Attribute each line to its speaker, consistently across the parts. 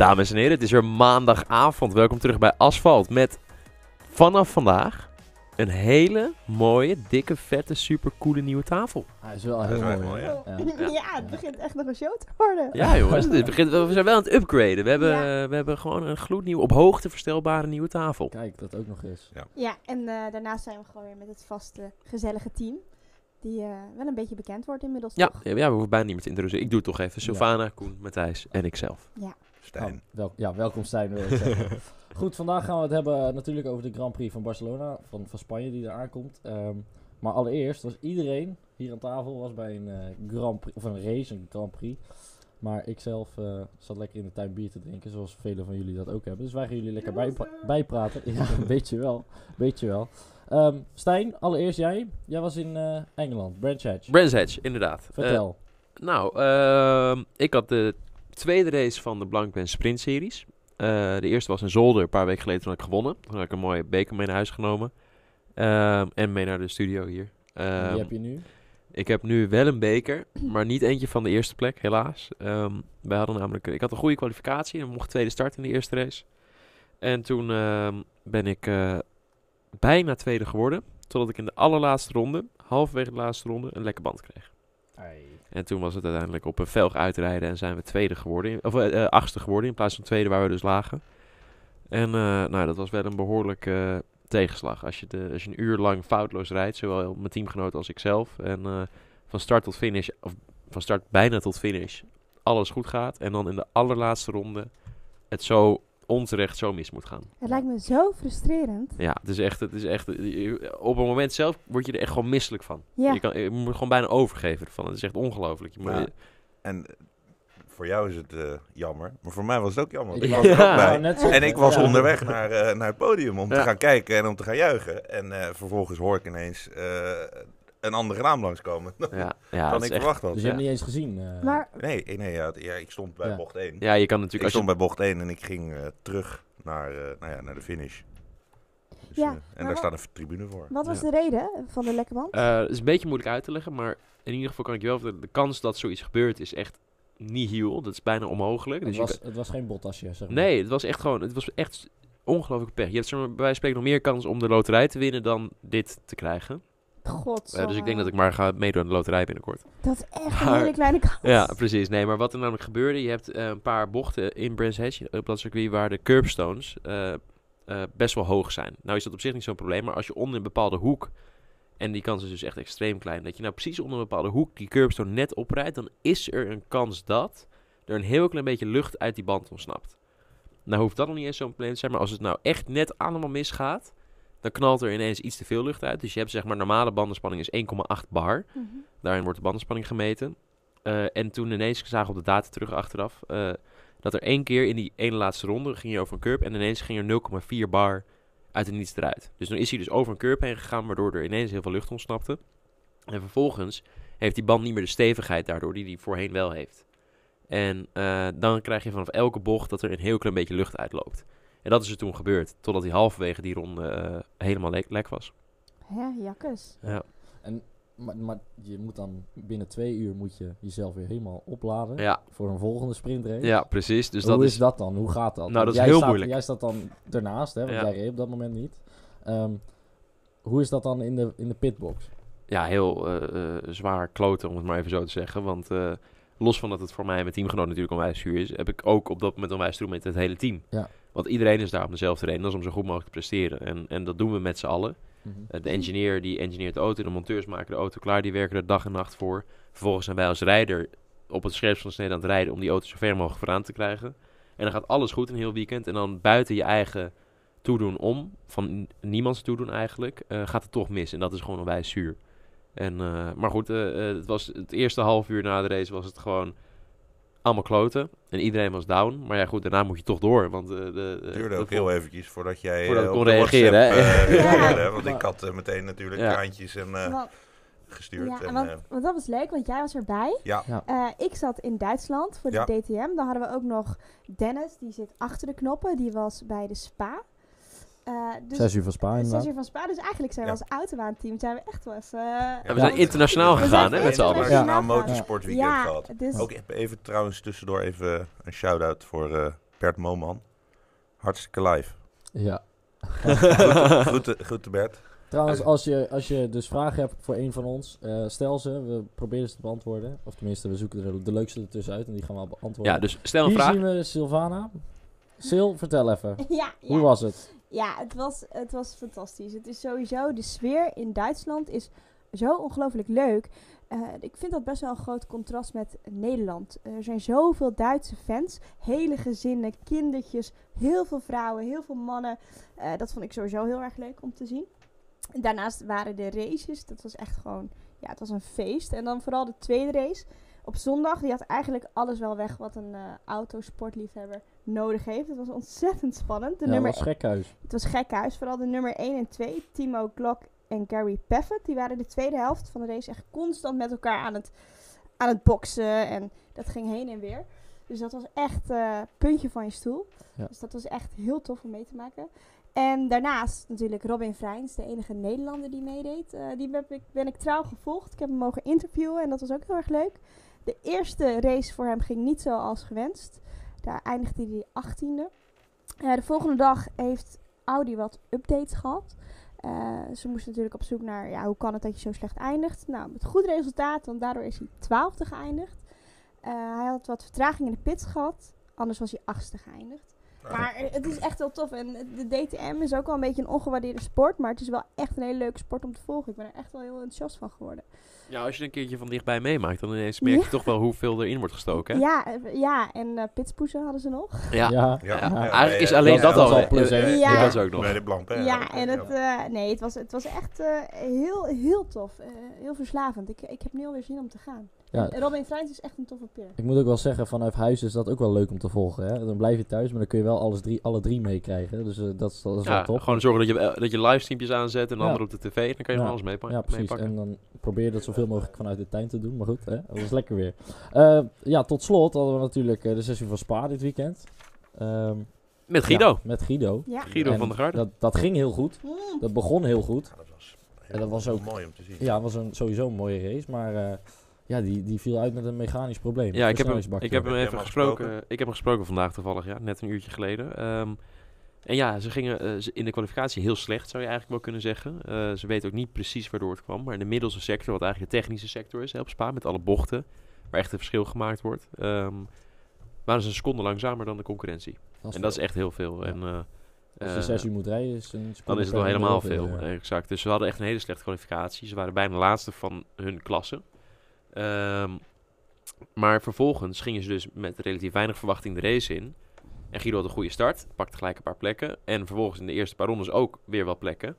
Speaker 1: Dames en heren, het is weer maandagavond. Welkom terug bij Asfalt met vanaf vandaag een hele mooie, dikke, vette, supercoole nieuwe tafel.
Speaker 2: Hij is wel heel mooi.
Speaker 3: ja.
Speaker 2: Ja.
Speaker 4: Ja, het begint echt nog een show te worden.
Speaker 1: Ja jongens, dit begint, we zijn wel aan het upgraden. We hebben,
Speaker 4: Ja.
Speaker 1: we hebben gewoon een gloednieuwe, op hoogte verstelbare nieuwe tafel.
Speaker 2: Kijk, dat ook nog eens.
Speaker 4: Ja, en eh, daarnaast zijn we gewoon weer met het vaste, gezellige team. Die eh, wel een beetje bekend wordt inmiddels,
Speaker 1: Ja,
Speaker 4: toch?
Speaker 1: ja, we hoeven bijna niet meer te introduceren. Ik doe het toch even. Sylvana, Koen, Matthijs en ikzelf.
Speaker 3: Stijn.
Speaker 2: Oh, wel, ja, welkom Stijn wil ik zeggen. Goed, vandaag gaan we het hebben eh, natuurlijk over de Grand Prix van Barcelona, van, van Spanje die eraan komt. Ehm, maar allereerst was iedereen hier aan tafel was bij een eh, Grand Prix, of een race, een Grand Prix. Maar ik zelf eh, zat lekker in de tuin bier te drinken, zoals velen van jullie dat ook hebben. Dus wij gaan jullie lekker bijpra- bijpraten. Ja, weet je wel. Weet je wel. Ehm, Stijn, allereerst jij. Jij was in eh, Engeland, Brands Hatch.
Speaker 1: Brands Hatch, inderdaad.
Speaker 2: Vertel.
Speaker 1: Nou, ehm, ik had de tweede race van de Blankpen Sprint Series. Eh, de eerste was in Zolder, een paar weken geleden toen had ik gewonnen. Toen had ik een mooie beker mee naar huis genomen. Ehm, en mee naar de studio hier.
Speaker 2: En die heb je nu.
Speaker 1: Ik heb nu wel een beker, maar niet eentje van de eerste plek, helaas. Ehm wij hadden namelijk, ik had een goede kwalificatie en mocht tweede start in de eerste race. En toen ben ik eh, bijna tweede geworden, totdat ik in de allerlaatste ronde, halverwege de laatste ronde, een lekke band kreeg. En toen was het uiteindelijk op een velg uitrijden en zijn we tweede geworden, of eh, achtste geworden in plaats van tweede waar we dus lagen. En eh, nou, dat was wel een behoorlijke tegenslag. Als je, de, als je een uur lang foutloos rijdt, zowel mijn teamgenoot als ikzelf. En van start tot finish, of van start bijna tot finish, alles goed gaat. En dan in de allerlaatste ronde het zo onterecht zo mis moet gaan.
Speaker 4: Het lijkt me zo frustrerend.
Speaker 1: Ja, het is echt, het is echt op een moment zelf word je er echt gewoon misselijk van.
Speaker 4: Ja,
Speaker 1: Je, kan, je moet gewoon bijna overgeven ervan. Het is echt ongelooflijk. Je moet-
Speaker 3: Ja. En eh, voor jou is het eh, jammer, maar voor mij was het ook jammer.
Speaker 2: Ik was
Speaker 3: er ook bij.
Speaker 2: Nou,
Speaker 3: En ik was
Speaker 2: Ja.
Speaker 3: onderweg naar, eh, naar het podium om
Speaker 1: Ja.
Speaker 3: te gaan kijken en om te gaan juichen. En eh, vervolgens hoor ik ineens eh, een andere naam langskomen dan
Speaker 1: ja, ja,
Speaker 3: dan ik
Speaker 1: echt,
Speaker 3: verwacht had.
Speaker 2: Dus je hebt
Speaker 1: Ja.
Speaker 2: niet eens gezien. eh.
Speaker 4: maar
Speaker 3: Nee, nee ja, ja, ik stond bij
Speaker 2: Ja.
Speaker 3: bocht 1.
Speaker 1: ja, je kan
Speaker 3: ik
Speaker 1: natuurlijk... Als
Speaker 3: stond
Speaker 1: je,
Speaker 3: bij bocht 1 en ik ging eh, terug naar, eh, nou ja, naar de finish. Dus,
Speaker 4: Ja,
Speaker 3: en daar
Speaker 4: wat-
Speaker 3: staat een tribune voor.
Speaker 4: wat was
Speaker 1: Ja.
Speaker 4: de reden van de lekke band?
Speaker 1: Eh, het is een beetje moeilijk uit te leggen, maar in ieder geval kan ik je wel vertellen, de kans dat zoiets gebeurt is echt nihil. Dat is bijna onmogelijk. Dus
Speaker 2: het,
Speaker 1: je
Speaker 2: was, het was geen botasje, zeg maar.
Speaker 1: Nee, het was echt gewoon, het was echt ongelooflijk pech. Je hebt zeg maar, bij wijze van spreken nog meer kans om de loterij te winnen dan dit te krijgen.
Speaker 4: God.
Speaker 1: Eh, dus ik denk dat ik maar ga meedoen aan de loterij binnenkort.
Speaker 4: Dat is echt een hele kleine kans.
Speaker 1: Ja, precies. Nee, maar wat er namelijk gebeurde, je hebt eh, een paar bochten in Brands Hatch, op dat circuit, waar de curbstones eh, eh, best wel hoog zijn. Nou is dat op zich niet zo'n probleem, maar als je onder een bepaalde hoek, en die kans is dus echt extreem klein, dat je nou precies onder een bepaalde hoek die curbstone net oprijdt, dan is er een kans dat er een heel klein beetje lucht uit die band ontsnapt. Nou hoeft dat nog niet eens zo'n probleem te zijn, maar als het nou echt net allemaal misgaat, dan knalt er ineens iets te veel lucht uit. Dus je hebt zeg maar normale bandenspanning is 1,8 bar.
Speaker 4: Mhm.
Speaker 1: Daarin wordt de bandenspanning gemeten. Eh, en toen ineens zagen we op de data terug achteraf eh, dat er één keer in die ene laatste ronde ging je over een curb en ineens ging er 0,4 bar uit de niets eruit. Dus dan is hij dus over een curb heen gegaan, waardoor er ineens heel veel lucht ontsnapte. En vervolgens heeft die band niet meer de stevigheid daardoor die hij voorheen wel heeft. En eh, dan krijg je vanaf elke bocht dat er een heel klein beetje lucht uitloopt. En dat is er toen gebeurd, totdat hij halverwege die ronde eh, helemaal lek, lek was.
Speaker 4: Ja, jakkes.
Speaker 1: Ja.
Speaker 2: En, maar, maar je moet dan binnen twee uur moet je jezelf weer helemaal opladen
Speaker 1: Ja,
Speaker 2: voor een volgende sprintrace.
Speaker 1: ja precies. Dus
Speaker 2: Hoe
Speaker 1: dat
Speaker 2: is
Speaker 1: is,
Speaker 2: dat dan? Hoe gaat dat?
Speaker 1: Nou, dat is
Speaker 2: jij
Speaker 1: heel
Speaker 2: staat,
Speaker 1: moeilijk.
Speaker 2: Jij staat dan ernaast, hè, want
Speaker 1: Ja.
Speaker 2: jij reed op dat moment niet. Ehm, hoe is dat dan in de, in de pitbox?
Speaker 1: ja, heel eh, eh, zwaar kloten, om het maar even zo te zeggen. Want eh, los van dat het voor mij en mijn teamgenoot natuurlijk onwijs zuur is, heb ik ook op dat moment onwijs toe met het hele team.
Speaker 2: Ja.
Speaker 1: Want iedereen is daar om dezelfde reden, dat is om zo goed mogelijk te presteren. En, en dat doen we met z'n allen.
Speaker 2: Mhm.
Speaker 1: Eh, de engineer die engineert de auto, de monteurs maken de auto klaar, die werken er dag en nacht voor. Vervolgens zijn wij als rijder op het scherpst van de snede aan het rijden om die auto zo ver mogelijk vooraan te krijgen. En dan gaat alles goed een heel weekend. En dan buiten je eigen toedoen om, van niemands toedoen eigenlijk, eh, gaat het toch mis. En dat is gewoon onwijs zuur. En, eh, maar goed, het, was het eerste half uur na de race was het gewoon allemaal kloten. En iedereen was down. Maar ja goed, daarna moet je toch door. Want, eh, de,
Speaker 3: Het duurde
Speaker 1: de
Speaker 3: ook heel eventjes voordat jij
Speaker 1: Voordat
Speaker 3: eh,
Speaker 1: kon reageren,
Speaker 3: WhatsApp,
Speaker 1: hè?
Speaker 3: eh,
Speaker 4: Ja.
Speaker 3: reageerde, Want ik had eh, meteen natuurlijk
Speaker 1: Ja.
Speaker 3: kraantjes en, eh, gestuurd.
Speaker 4: ja,
Speaker 3: en,
Speaker 4: want,
Speaker 3: eh,
Speaker 4: want dat was leuk, want jij was erbij.
Speaker 3: ja,
Speaker 4: Eh, ik zat in Duitsland voor de
Speaker 3: Ja.
Speaker 4: DTM. Dan hadden we ook nog Dennis, die zit achter de knoppen. Die was bij de Spa. Dus
Speaker 2: Zes uur van Spa
Speaker 4: zes
Speaker 2: inderdaad.
Speaker 4: uur van Spa. Dus eigenlijk zijn we
Speaker 3: Ja.
Speaker 4: als autobaanteam zijn we echt wel eens... eh,
Speaker 1: Ja, we zijn internationaal gegaan, hè, met z'n allen.
Speaker 3: internationaal motorsportweekend
Speaker 4: ja,
Speaker 3: gehad.
Speaker 4: dus
Speaker 3: Ook even, even trouwens tussendoor even een shout-out voor, eh, Bert Moman. Hartstikke live.
Speaker 2: Ja.
Speaker 3: Groeten, groeten Bert.
Speaker 2: Trouwens, als je, als je dus vragen hebt voor een van ons, eh, stel ze. We proberen ze te beantwoorden. Of tenminste, we zoeken er de leukste ertussen uit en die gaan we beantwoorden.
Speaker 1: Ja, dus stel een
Speaker 2: Hier
Speaker 1: vraag.
Speaker 2: zien we Sylvana. Sil, vertel even.
Speaker 4: Ja, ja.
Speaker 2: Hoe was het?
Speaker 4: Ja, het was, het was fantastisch. Het is sowieso, de sfeer in Duitsland is zo ongelooflijk leuk. Eh, ik vind dat best wel een groot contrast met Nederland. Er zijn zoveel Duitse fans. Hele gezinnen, kindertjes, heel veel vrouwen, heel veel mannen. Eh, dat vond ik sowieso heel erg leuk om te zien. Daarnaast waren de races, dat was echt gewoon, ja, het was een feest. En dan vooral de tweede race op zondag, die had eigenlijk alles wel weg wat een eh autosportliefhebber nodig heeft. Het was ontzettend spannend. De
Speaker 2: ja,
Speaker 4: nummer
Speaker 2: was gekhuis.
Speaker 4: het was gekhuis. Vooral de nummer 1 en 2, Timo Glock en Gary Paffett. Die waren de tweede helft van de race echt constant met elkaar aan het, aan het boksen. En dat ging heen en weer. Dus dat was echt eh puntje van je stoel.
Speaker 2: Ja.
Speaker 4: Dus dat was echt heel tof om mee te maken. En daarnaast natuurlijk Robin Vrijns, de enige Nederlander die meedeed. Eh, die heb ik, ben ik trouw gevolgd. Ik heb hem mogen interviewen en dat was ook heel erg leuk. De eerste race voor hem ging niet zoals gewenst. Daar eindigde hij 18e. Eh, de volgende dag heeft Audi wat updates gehad. Eh, ze moesten natuurlijk op zoek naar ja, hoe kan het dat je zo slecht eindigt. Nou, met goed resultaat, want daardoor is hij twaalfde geëindigd. Eh, hij had wat vertraging in de pits gehad, anders was hij achtste geëindigd. Maar het is echt wel tof. En de DTM is ook wel een beetje een ongewaardeerde sport. Maar het is wel echt een hele leuke sport om te volgen. Ik ben er echt wel heel enthousiast van geworden.
Speaker 1: Ja, als je een keertje van dichtbij meemaakt, dan ineens merk je
Speaker 4: Ja.
Speaker 1: toch wel hoeveel erin wordt gestoken. Hè?
Speaker 4: Ja, eh, ja, en eh pitspoezen hadden ze nog.
Speaker 1: Ja.
Speaker 2: Ja.
Speaker 1: Ja,
Speaker 2: Ja.
Speaker 1: Eigenlijk is alleen
Speaker 2: dat
Speaker 1: al.
Speaker 2: al plus
Speaker 4: Ja.
Speaker 1: Dat is ook nog.
Speaker 3: Bij de Blanc, hè?
Speaker 4: Ja, en het, eh, nee, het was, het was echt eh, heel, heel tof. Eh, heel verslavend. Ik, ik heb nu alweer zin om te gaan.
Speaker 2: Ja.
Speaker 4: En Robin Vrijns is echt een toffe peer.
Speaker 2: Ik moet ook wel zeggen, vanuit huis is dat ook wel leuk om te volgen. Hè? Dan blijf je thuis, maar dan kun je wel alles drie, alle drie meekrijgen. Dus eh, dat is, dat is
Speaker 1: Ja,
Speaker 2: wel top.
Speaker 1: gewoon zorgen dat je, dat je livestreampjes aanzet en de
Speaker 2: Ja.
Speaker 1: andere op de tv. Dan kan je van alles meepa-
Speaker 2: Ja, precies.
Speaker 1: meepakken.
Speaker 2: En dan probeer je dat zoveel mogelijk vanuit de tuin te doen. Maar goed, hè? dat is lekker weer. Eh, ja, tot slot hadden we natuurlijk eh, de sessie van Spa dit weekend. Ehm,
Speaker 1: Met Guido.
Speaker 2: ja, met Guido.
Speaker 4: Ja.
Speaker 1: Guido
Speaker 2: En
Speaker 1: van der Garde.
Speaker 2: Dat, dat ging heel goed.
Speaker 4: Mm.
Speaker 2: Dat begon heel goed.
Speaker 3: Ja, dat was,
Speaker 2: En dat was ook-
Speaker 3: mooi om te zien.
Speaker 2: Ja, het was een, sowieso een mooie race. Maar eh, ja, die, die viel uit met een mechanisch probleem.
Speaker 1: Ja, ik heb, hem, ik heb hem even gesproken.
Speaker 3: gesproken?
Speaker 1: Ik heb hem gesproken vandaag toevallig, ja, net een uurtje geleden. Ehm, en ja, ze gingen eh, in de kwalificatie heel slecht, zou je eigenlijk wel kunnen zeggen. Eh, ze weten ook niet precies waardoor het kwam. Maar in de middelste sector, wat eigenlijk de technische sector is, hè, op Spa, met alle bochten, waar echt een verschil gemaakt wordt, ehm, waren ze een seconde langzamer dan de concurrentie. En dat is echt heel veel.
Speaker 2: Ja.
Speaker 1: En, eh,
Speaker 2: Als je zes uur moet rijden, is een
Speaker 1: dan is het wel helemaal veel.
Speaker 2: ja.
Speaker 1: Exact. Dus ze hadden echt een hele slechte kwalificatie. Ze waren bijna laatste van hun klasse. Ehm, maar vervolgens gingen ze dus met relatief weinig verwachting de race in. En Guido had een goede start, pakte gelijk een paar plekken. En vervolgens in de eerste paar rondes ook weer wat plekken.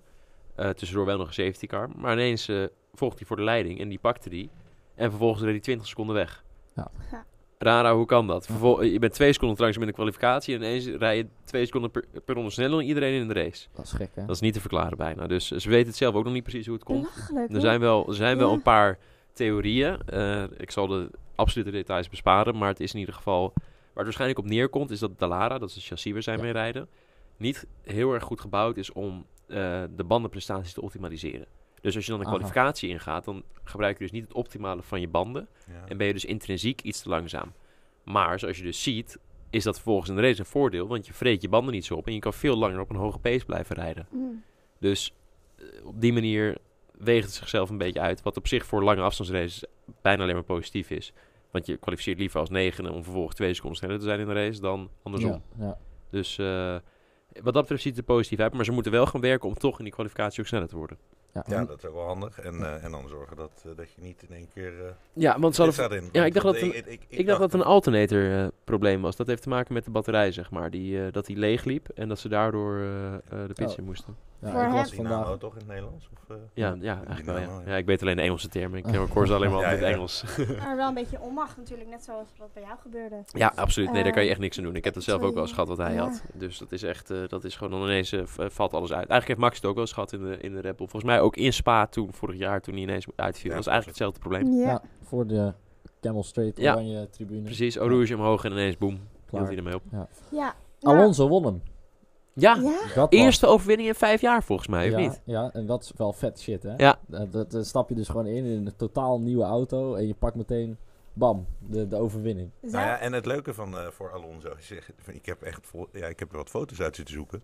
Speaker 1: Eh, tussendoor wel nog een safety car. Maar ineens eh volgde hij voor de leiding en die pakte die. En vervolgens reed hij 20 seconden weg.
Speaker 2: Ja.
Speaker 4: Ja.
Speaker 1: Rara, hoe kan dat? Vervol- je bent twee seconden langzaam in de kwalificatie en ineens rij je twee seconden per, per ronde sneller dan iedereen in de race.
Speaker 2: Dat is gek, hè?
Speaker 1: Dat is niet te verklaren bijna. Dus ze weten het zelf ook nog niet precies hoe het komt. Er zijn wel, er zijn wel
Speaker 4: Ja.
Speaker 1: een paar theorieën. Eh, ik zal de absolute details besparen. Maar het is in ieder geval... Waar het waarschijnlijk op neerkomt... is dat Dallara, dat is de chassis waar zij
Speaker 2: Ja.
Speaker 1: mee rijden... niet heel erg goed gebouwd is om eh, de bandenprestaties te optimaliseren. Dus als je dan de
Speaker 2: Aha.
Speaker 1: kwalificatie ingaat... dan gebruik je dus niet het optimale van je banden...
Speaker 3: Ja.
Speaker 1: en ben je dus intrinsiek iets te langzaam. Maar zoals je dus ziet... is dat vervolgens in de race een voordeel... want je vreet je banden niet zo op... en je kan veel langer op een hoge pace blijven rijden.
Speaker 4: Mm.
Speaker 1: Dus eh, op die manier weegt het zichzelf een beetje uit. Wat op zich voor lange afstandsraces bijna alleen maar positief is. Want je kwalificeert liever als negende om vervolgens twee seconden sneller te zijn in de race dan andersom.
Speaker 2: Ja, ja.
Speaker 1: Dus eh, wat dat betreft ziet het er positief uit. Maar ze moeten wel gaan werken om toch in die kwalificatie ook sneller te worden.
Speaker 2: Ja,
Speaker 3: Ja, dat is ook wel handig. En, eh, en dan zorgen dat, eh, dat je niet in één keer... eh
Speaker 1: Ja, want ze hadden, ja, ik dacht dat een-
Speaker 3: ik, ik,
Speaker 1: ik dacht dat het een alternator eh, probleem was. Dat heeft te maken met de batterij, zeg maar. Die, eh, dat die leeg liep en dat ze daardoor eh, eh, de pits
Speaker 2: Oh.
Speaker 1: in moesten.
Speaker 2: Ja,
Speaker 4: Voor
Speaker 2: ik
Speaker 4: hem-
Speaker 3: Dynamo
Speaker 2: vandaag...
Speaker 3: toch in het Nederlands? Of, eh?
Speaker 1: Ja,
Speaker 2: Ja,
Speaker 1: ja, eigenlijk wel, ja.
Speaker 3: Ja.
Speaker 1: ja. Ik weet alleen de Engelse termen. Ik, ik hoor ze alleen maar
Speaker 3: Ja,
Speaker 1: altijd in het
Speaker 3: ja.
Speaker 1: Engels.
Speaker 4: Maar wel een beetje onmacht natuurlijk, net zoals wat bij jou gebeurde.
Speaker 1: Ja, absoluut. Nee, daar kan je
Speaker 4: Eh,
Speaker 1: echt niks aan doen. Ik heb dat zelf ook wel eens gehad wat hij
Speaker 4: Ja.
Speaker 1: had. Dus dat is echt, eh, dat is gewoon dan ineens valt alles uit. Eigenlijk heeft Max het ook wel eens gehad in de, in de Red Bull. Volgens mij ook in Spa toen, vorig jaar, toen hij ineens uitviel.
Speaker 3: Ja,
Speaker 1: dat is eigenlijk hetzelfde probleem.
Speaker 4: Ja.
Speaker 2: Ja, voor de Camel Straight
Speaker 1: Ja.
Speaker 2: oranje tribune.
Speaker 1: Precies, Rouge omhoog en ineens boem, hield
Speaker 2: Klaar.
Speaker 1: hij ermee op.
Speaker 4: Ja. Nou,
Speaker 2: Alonso won hem.
Speaker 1: Ja,
Speaker 4: Ja.
Speaker 1: Eerste overwinning in vijf jaar volgens mij, of
Speaker 2: ja,
Speaker 1: niet?
Speaker 2: Ja, en dat is wel vet shit, hè?
Speaker 1: Ja.
Speaker 2: Dat, dat, dat stap je dus gewoon in in een totaal nieuwe auto en je pakt meteen bam, de, de overwinning.
Speaker 4: Dus
Speaker 3: Nou ja, en het leuke van eh, voor Alonso is, ik heb echt vol, ja, ik heb er wat foto's uit zitten zoeken.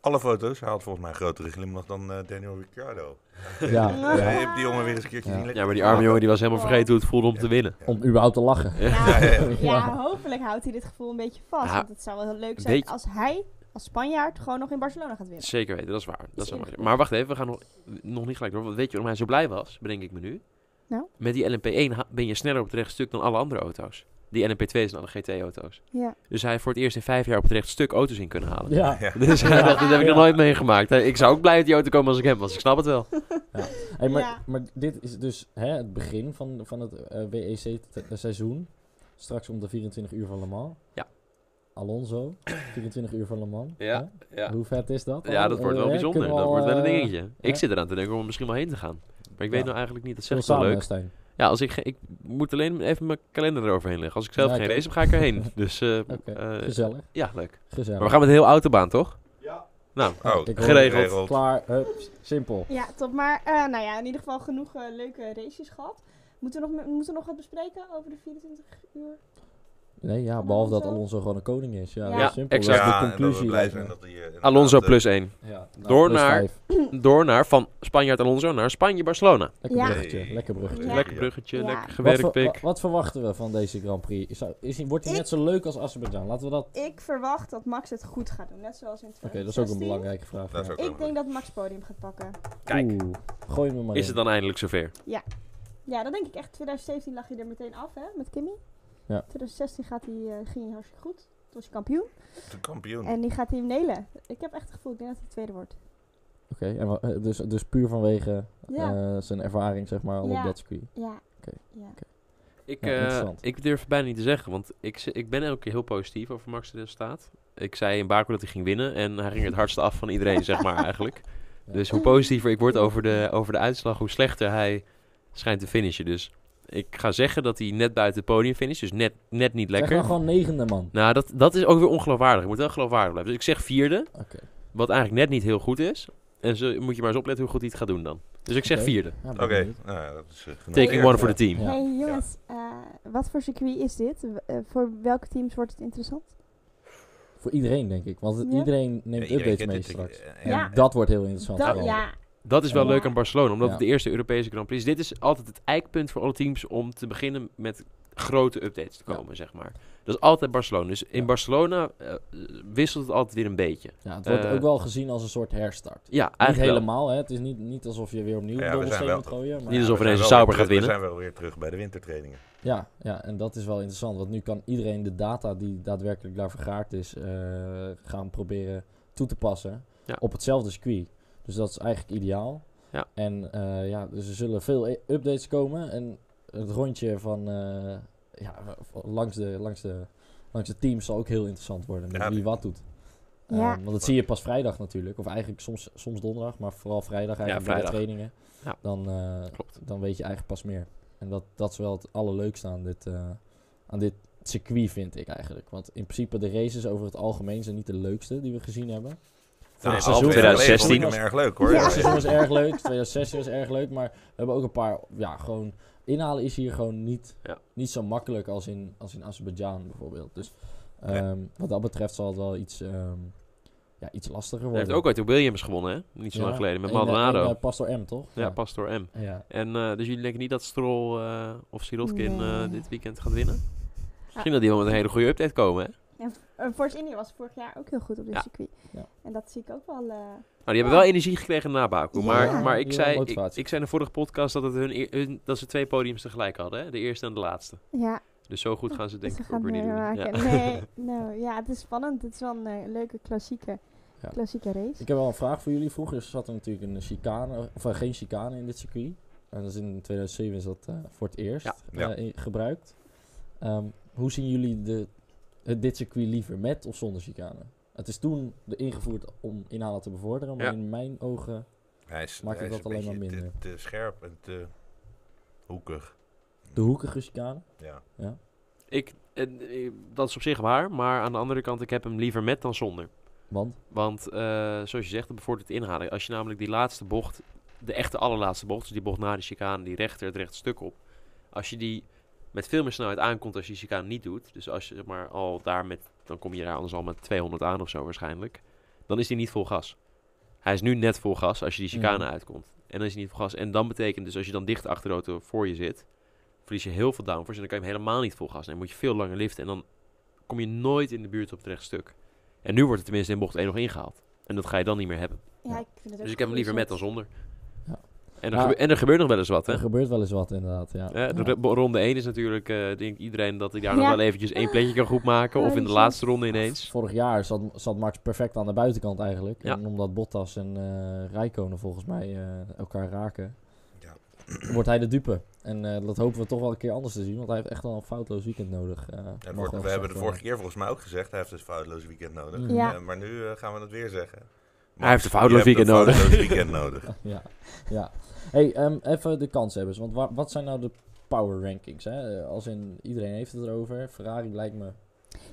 Speaker 3: Alle foto's, hij had volgens mij een grotere glimlach dan eh, Daniel Ricciardo.
Speaker 2: Ja, ja.
Speaker 3: Die jongen weer eens een keertje
Speaker 2: Ja.
Speaker 3: zien.
Speaker 1: Ja, maar die arme jongen die was helemaal vergeten hoe het voelde om te winnen.
Speaker 2: Om überhaupt te lachen.
Speaker 4: Ja,
Speaker 3: Ja, ja, ja.
Speaker 4: ja, hopelijk houdt hij dit gevoel een beetje vast.
Speaker 1: Ja.
Speaker 4: Want het zou wel heel leuk zijn
Speaker 1: Weet-
Speaker 4: als hij als Spanjaard gewoon nog in Barcelona gaat winnen.
Speaker 1: Zeker weten, dat is waar. Dat is maar wacht even, we gaan nog, nog niet gelijk door. Want weet je waarom hij zo blij was, bedenk ik me nu?
Speaker 4: Nou?
Speaker 1: Met die LMP1 ha- ben je sneller op het rechte stuk dan alle andere auto's. Die LMP2 zijn alle GT-auto's.
Speaker 4: Ja.
Speaker 1: Dus hij heeft voor het eerst in vijf jaar op het rechte stuk auto's in kunnen halen.
Speaker 2: Ja.
Speaker 3: Ja.
Speaker 1: Dus hij
Speaker 2: Ja.
Speaker 1: dacht, dit heb ik nog nooit meegemaakt. Ik zou ook blij uit die auto komen als ik hem was. Ik snap het wel.
Speaker 2: Hey, maar,
Speaker 4: Ja.
Speaker 2: maar dit is dus hè, het begin van, van het eh, WEC-seizoen. Straks om de 24 uur van Le Mans.
Speaker 1: Ja.
Speaker 2: Alonso, 24 uur van Le Mans.
Speaker 1: Ja, ja.
Speaker 2: Hoe vet is dat?
Speaker 1: Ja, dat wordt wel
Speaker 2: Eh,
Speaker 1: bijzonder. Dat
Speaker 2: al,
Speaker 1: wordt wel een
Speaker 2: eh,
Speaker 1: dingetje. Ik zit eraan te denken om er misschien wel heen te gaan. Maar ik weet nou eigenlijk niet. Dat zeg
Speaker 2: we
Speaker 1: ik wel leuk.
Speaker 2: Stijn?
Speaker 1: Ja, als ik, ik moet alleen even mijn kalender eroverheen leggen. Als ik zelf
Speaker 2: Ja,
Speaker 1: geen race heb, ga ik erheen. Dus eh,
Speaker 2: Oké,
Speaker 1: eh,
Speaker 2: Gezellig.
Speaker 1: ja, leuk.
Speaker 2: Gezellig.
Speaker 1: Maar we gaan met een heel autobaan, toch?
Speaker 3: Ja.
Speaker 1: Nou,
Speaker 3: Oh,
Speaker 1: geregeld.
Speaker 2: Klaar, hup, simpel.
Speaker 4: Ja, top. Maar eh, nou ja, in ieder geval genoeg eh, leuke races gehad. Moeten we, nog, moeten we nog wat bespreken over de 24 uur?
Speaker 2: Nee, ja, behalve dat
Speaker 4: Alonso.
Speaker 2: Gewoon een koning is. Ja,
Speaker 4: Ja,
Speaker 2: dat is simpel.
Speaker 1: exact.
Speaker 3: Ja,
Speaker 2: de
Speaker 3: en dat we
Speaker 2: conclusie. me.
Speaker 3: dat hij... eh,
Speaker 1: Alonso
Speaker 3: eh,
Speaker 1: plus 1.
Speaker 2: Ja, nou,
Speaker 1: Door
Speaker 2: plus
Speaker 1: naar-. Door naar van Spanjaard Alonso naar Spanje-Barcelona.
Speaker 2: Lekker
Speaker 4: Ja.
Speaker 2: bruggetje, lekker bruggetje.
Speaker 4: Ja.
Speaker 1: Lekker bruggetje,
Speaker 4: Ja.
Speaker 1: lekker
Speaker 2: Wat,
Speaker 1: gewerkt,
Speaker 2: ver-
Speaker 1: pik.
Speaker 2: wa- wat verwachten we van deze Grand Prix? Is, wordt hij net zo leuk als Azerbeidzjan? Laten we dat... Oké,
Speaker 4: Ik verwacht dat Max het goed gaat doen, net zoals in 2016.
Speaker 2: dat is ook een belangrijke vraag. Ja.
Speaker 4: Ik denk dat Max podium gaat pakken.
Speaker 1: Kijk.
Speaker 2: Oeh, gooi er maar
Speaker 1: Is
Speaker 2: in.
Speaker 1: het dan eindelijk zover?
Speaker 4: Ja, dat denk ik echt. 2017 lag hij er meteen af, hè, met Kimmy.
Speaker 2: Ja.
Speaker 4: 2016 gaat hij, eh, ging hij hartstikke goed. Toen was hij kampioen.
Speaker 3: De kampioen.
Speaker 4: En die gaat hij hem nelen. Ik heb echt het gevoel, ik denk dat hij tweede wordt.
Speaker 2: Oké, eh, dus, dus puur vanwege
Speaker 4: Ja.
Speaker 2: eh, zijn ervaring, zeg maar, al
Speaker 4: Ja.
Speaker 2: op dat circuit.
Speaker 4: Ja.
Speaker 2: Oké.
Speaker 4: ja.
Speaker 1: Ik, eh, ik durf het bijna niet te zeggen, want ik, ik ben elke keer heel positief over Max' resultaat. Ik zei in Baku dat hij ging winnen en hij ging het hardste af van iedereen, zeg maar eigenlijk.
Speaker 2: Ja.
Speaker 1: Dus hoe positiever ik word over de, over de uitslag, hoe slechter hij schijnt te finishen. Dus ik ga zeggen dat hij net buiten het podium finisht, dus net, net niet
Speaker 2: Zeg
Speaker 1: lekker.
Speaker 2: nou gewoon negende, man.
Speaker 1: Nou, dat, dat is ook weer ongeloofwaardig. Je moet wel geloofwaardig blijven. Dus ik zeg vierde,
Speaker 2: Oké.
Speaker 1: wat eigenlijk net niet heel goed is. En zo moet je maar eens opletten hoe goed hij het gaat doen dan. Dus ik zeg vierde.
Speaker 2: Ja,
Speaker 3: Oké, nou ja, dat is uh, genoeg.
Speaker 1: Taking one for the team.
Speaker 2: Ja.
Speaker 4: Hey jongens, eh, wat voor circuit is dit? Eh, voor welke teams wordt het interessant?
Speaker 2: Voor iedereen, denk ik. Want
Speaker 4: Ja.
Speaker 2: iedereen neemt
Speaker 3: Ja, iedereen
Speaker 2: updates mee
Speaker 3: dit,
Speaker 2: straks.
Speaker 3: eh,
Speaker 2: En
Speaker 4: Ja.
Speaker 2: dat wordt heel interessant.
Speaker 4: Dat, ja,
Speaker 1: Dat is wel
Speaker 4: Ja.
Speaker 1: leuk aan Barcelona, omdat
Speaker 2: Ja.
Speaker 1: het de eerste Europese Grand Prix is. Dit is altijd het eikpunt voor alle teams om te beginnen met grote updates te
Speaker 2: Ja.
Speaker 1: komen, zeg maar. Dat is altijd Barcelona. Dus in
Speaker 2: Ja.
Speaker 1: Barcelona eh, wisselt het altijd weer een beetje.
Speaker 2: Ja, het wordt
Speaker 1: Eh,
Speaker 2: ook wel gezien als een soort herstart.
Speaker 1: Ja,
Speaker 2: Niet
Speaker 1: eigenlijk
Speaker 2: helemaal, hè. Het is niet, niet alsof je weer opnieuw
Speaker 3: Ja,
Speaker 2: dobbelsteen moet gooien. Maar
Speaker 1: Niet alsof ineens
Speaker 3: zijn
Speaker 1: een
Speaker 3: wel
Speaker 1: Sauber
Speaker 3: weer
Speaker 1: gaat
Speaker 3: terug-
Speaker 1: winnen.
Speaker 3: We zijn wel weer terug bij de wintertrainingen.
Speaker 2: Ja, ja, en dat is wel interessant. Want nu kan iedereen de data die daadwerkelijk daar vergaard is, eh, gaan proberen toe te passen
Speaker 1: Ja.
Speaker 2: op hetzelfde circuit. Dus dat is eigenlijk ideaal.
Speaker 1: Ja.
Speaker 2: En eh, ja, dus er zullen veel i- updates komen. En het rondje van eh, ja, langs, de, langs, de, langs de teams zal ook heel interessant worden. Met
Speaker 3: Ja,
Speaker 2: wie wat doet.
Speaker 4: Ja.
Speaker 2: Eh, want dat zie je pas vrijdag natuurlijk. Of eigenlijk soms, soms donderdag, maar vooral vrijdag eigenlijk bij de trainingen.
Speaker 1: Ja.
Speaker 2: Dan, eh,
Speaker 1: Klopt.
Speaker 2: dan weet je eigenlijk pas meer. En dat, dat is wel het allerleukste aan dit, eh, aan dit circuit, vind ik eigenlijk. Want in principe de races over het algemeen zijn niet de leukste die we gezien hebben.
Speaker 3: Nou,
Speaker 2: het seizoen-
Speaker 1: 2016.
Speaker 3: vond ik hem erg leuk hoor.
Speaker 4: Ja.
Speaker 2: Het seizoen was erg leuk, 2016 was erg leuk, maar we hebben ook een paar, ja, gewoon, inhalen is hier gewoon niet,
Speaker 1: Ja.
Speaker 2: niet zo makkelijk als in, als in Azerbeidzjan bijvoorbeeld. Dus ehm, wat dat betreft zal het wel iets, ehm, ja, iets lastiger
Speaker 1: Hij
Speaker 2: worden.
Speaker 1: heeft ook ooit de Williams gewonnen, hè? Niet zo lang geleden, met
Speaker 2: en,
Speaker 1: Maldonado.
Speaker 2: en, eh, Pastor M, toch?
Speaker 1: ja, Pastor M.
Speaker 2: Ja.
Speaker 1: En eh, dus jullie denken niet dat Stroll eh, of Sirotkin eh,
Speaker 4: Nee.
Speaker 1: dit weekend gaat winnen? Misschien dat die wel met een hele goede update komen, hè?
Speaker 4: En uh, Force India was vorig jaar ook heel goed op dit
Speaker 1: Ja.
Speaker 4: circuit.
Speaker 2: Ja.
Speaker 4: En dat zie ik ook wel. eh,
Speaker 1: Nou, die hebben wel energie gekregen na Baku.
Speaker 4: Ja.
Speaker 1: Maar, maar ik, zei, ik, zei in de vorige podcast dat, het hun, eer- hun, dat ze twee podiums tegelijk hadden. Hè? De eerste en de laatste.
Speaker 4: ja,
Speaker 1: Dus zo goed gaan ze
Speaker 4: dus
Speaker 1: denk
Speaker 4: we
Speaker 1: ik ook weer niet
Speaker 4: meer
Speaker 1: doen. Ja.
Speaker 4: Nee, nou ja, het is spannend. Het is wel een eh, leuke klassieke,
Speaker 2: Ja.
Speaker 4: klassieke race.
Speaker 2: Ik heb wel een vraag voor jullie. Vroeger zat er natuurlijk een chicane, of eh, geen chicane in dit circuit. En dat is in 2007 is dat eh, voor het eerst
Speaker 1: Ja.
Speaker 2: eh,
Speaker 3: Ja.
Speaker 2: in- gebruikt. Ehm, hoe zien jullie de, dit circuit liever, met of zonder chicane? Het is toen de ingevoerd om inhalen te bevorderen, maar
Speaker 1: Ja.
Speaker 2: in mijn ogen...
Speaker 3: Hij is,
Speaker 2: Maakt
Speaker 3: hij
Speaker 2: het dat
Speaker 3: een
Speaker 2: alleen maar minder.
Speaker 3: Te, te scherp en te hoekig.
Speaker 2: De hoekige chicane?
Speaker 3: Ja.
Speaker 1: Ik, eh, eh, dat is op zich waar, maar aan de andere kant, ik heb hem liever met dan zonder.
Speaker 2: Want?
Speaker 1: Want eh, zoals je zegt, dat bevordert het inhalen. Als je namelijk die laatste bocht, de echte allerlaatste bocht, dus die bocht na de chicane, die rechter, het rechte stuk op. Als je die met veel meer snelheid aankomt als je die chicane niet doet. Dus als je zeg maar al daar met, dan kom je daar anders al met 200 aan of zo waarschijnlijk. Dan is hij niet vol gas. Hij is nu net vol gas als je die chicane
Speaker 2: Mhm.
Speaker 1: uitkomt. En dan is hij niet vol gas. En dan betekent dus als je dan dicht achter de auto voor je zit, verlies je heel veel downforce. En dan kan je hem helemaal niet vol gas. En dan moet je veel langer liften. En dan kom je nooit in de buurt op het rechtstuk. En nu wordt het tenminste in bocht 1 nog ingehaald. En dat ga je dan niet meer hebben.
Speaker 4: Ja, ik vind het ook
Speaker 1: Dus ik heb hem liever met dan zonder. En, er
Speaker 2: Ja.
Speaker 1: gebe- en er gebeurt nog wel eens wat, hè?
Speaker 2: Er gebeurt wel eens wat inderdaad, ja.
Speaker 1: Ja, de
Speaker 2: Ja.
Speaker 1: ro- ronde 1 is natuurlijk, eh denkt iedereen dat hij daar nog wel eventjes één plekje kan goed maken. Of in de laatste ronde ineens.
Speaker 2: Vorig jaar zat, zat Max perfect aan de buitenkant eigenlijk.
Speaker 1: Ja.
Speaker 2: En omdat Bottas en eh Rijkonen volgens mij eh, elkaar raken,
Speaker 3: Ja.
Speaker 2: wordt hij de dupe. En eh, dat hopen we toch wel een keer anders te zien, want hij heeft echt wel een foutloos weekend nodig. eh,
Speaker 3: Ja, wordt- we hebben de vorige keer volgens mij ook gezegd, hij heeft dus een foutloos weekend nodig.
Speaker 2: Mhm.
Speaker 4: Ja.
Speaker 3: Maar nu gaan we het weer zeggen.
Speaker 1: Hij heeft een foutloos weekend nodig.
Speaker 3: Een foutloos weekend nodig.
Speaker 2: ja, ja. Hey, ehm, even de kanshebbers. Want wa- wat zijn nou de power rankings? Hè? Eh, Als in, iedereen heeft het erover. Ferrari lijkt me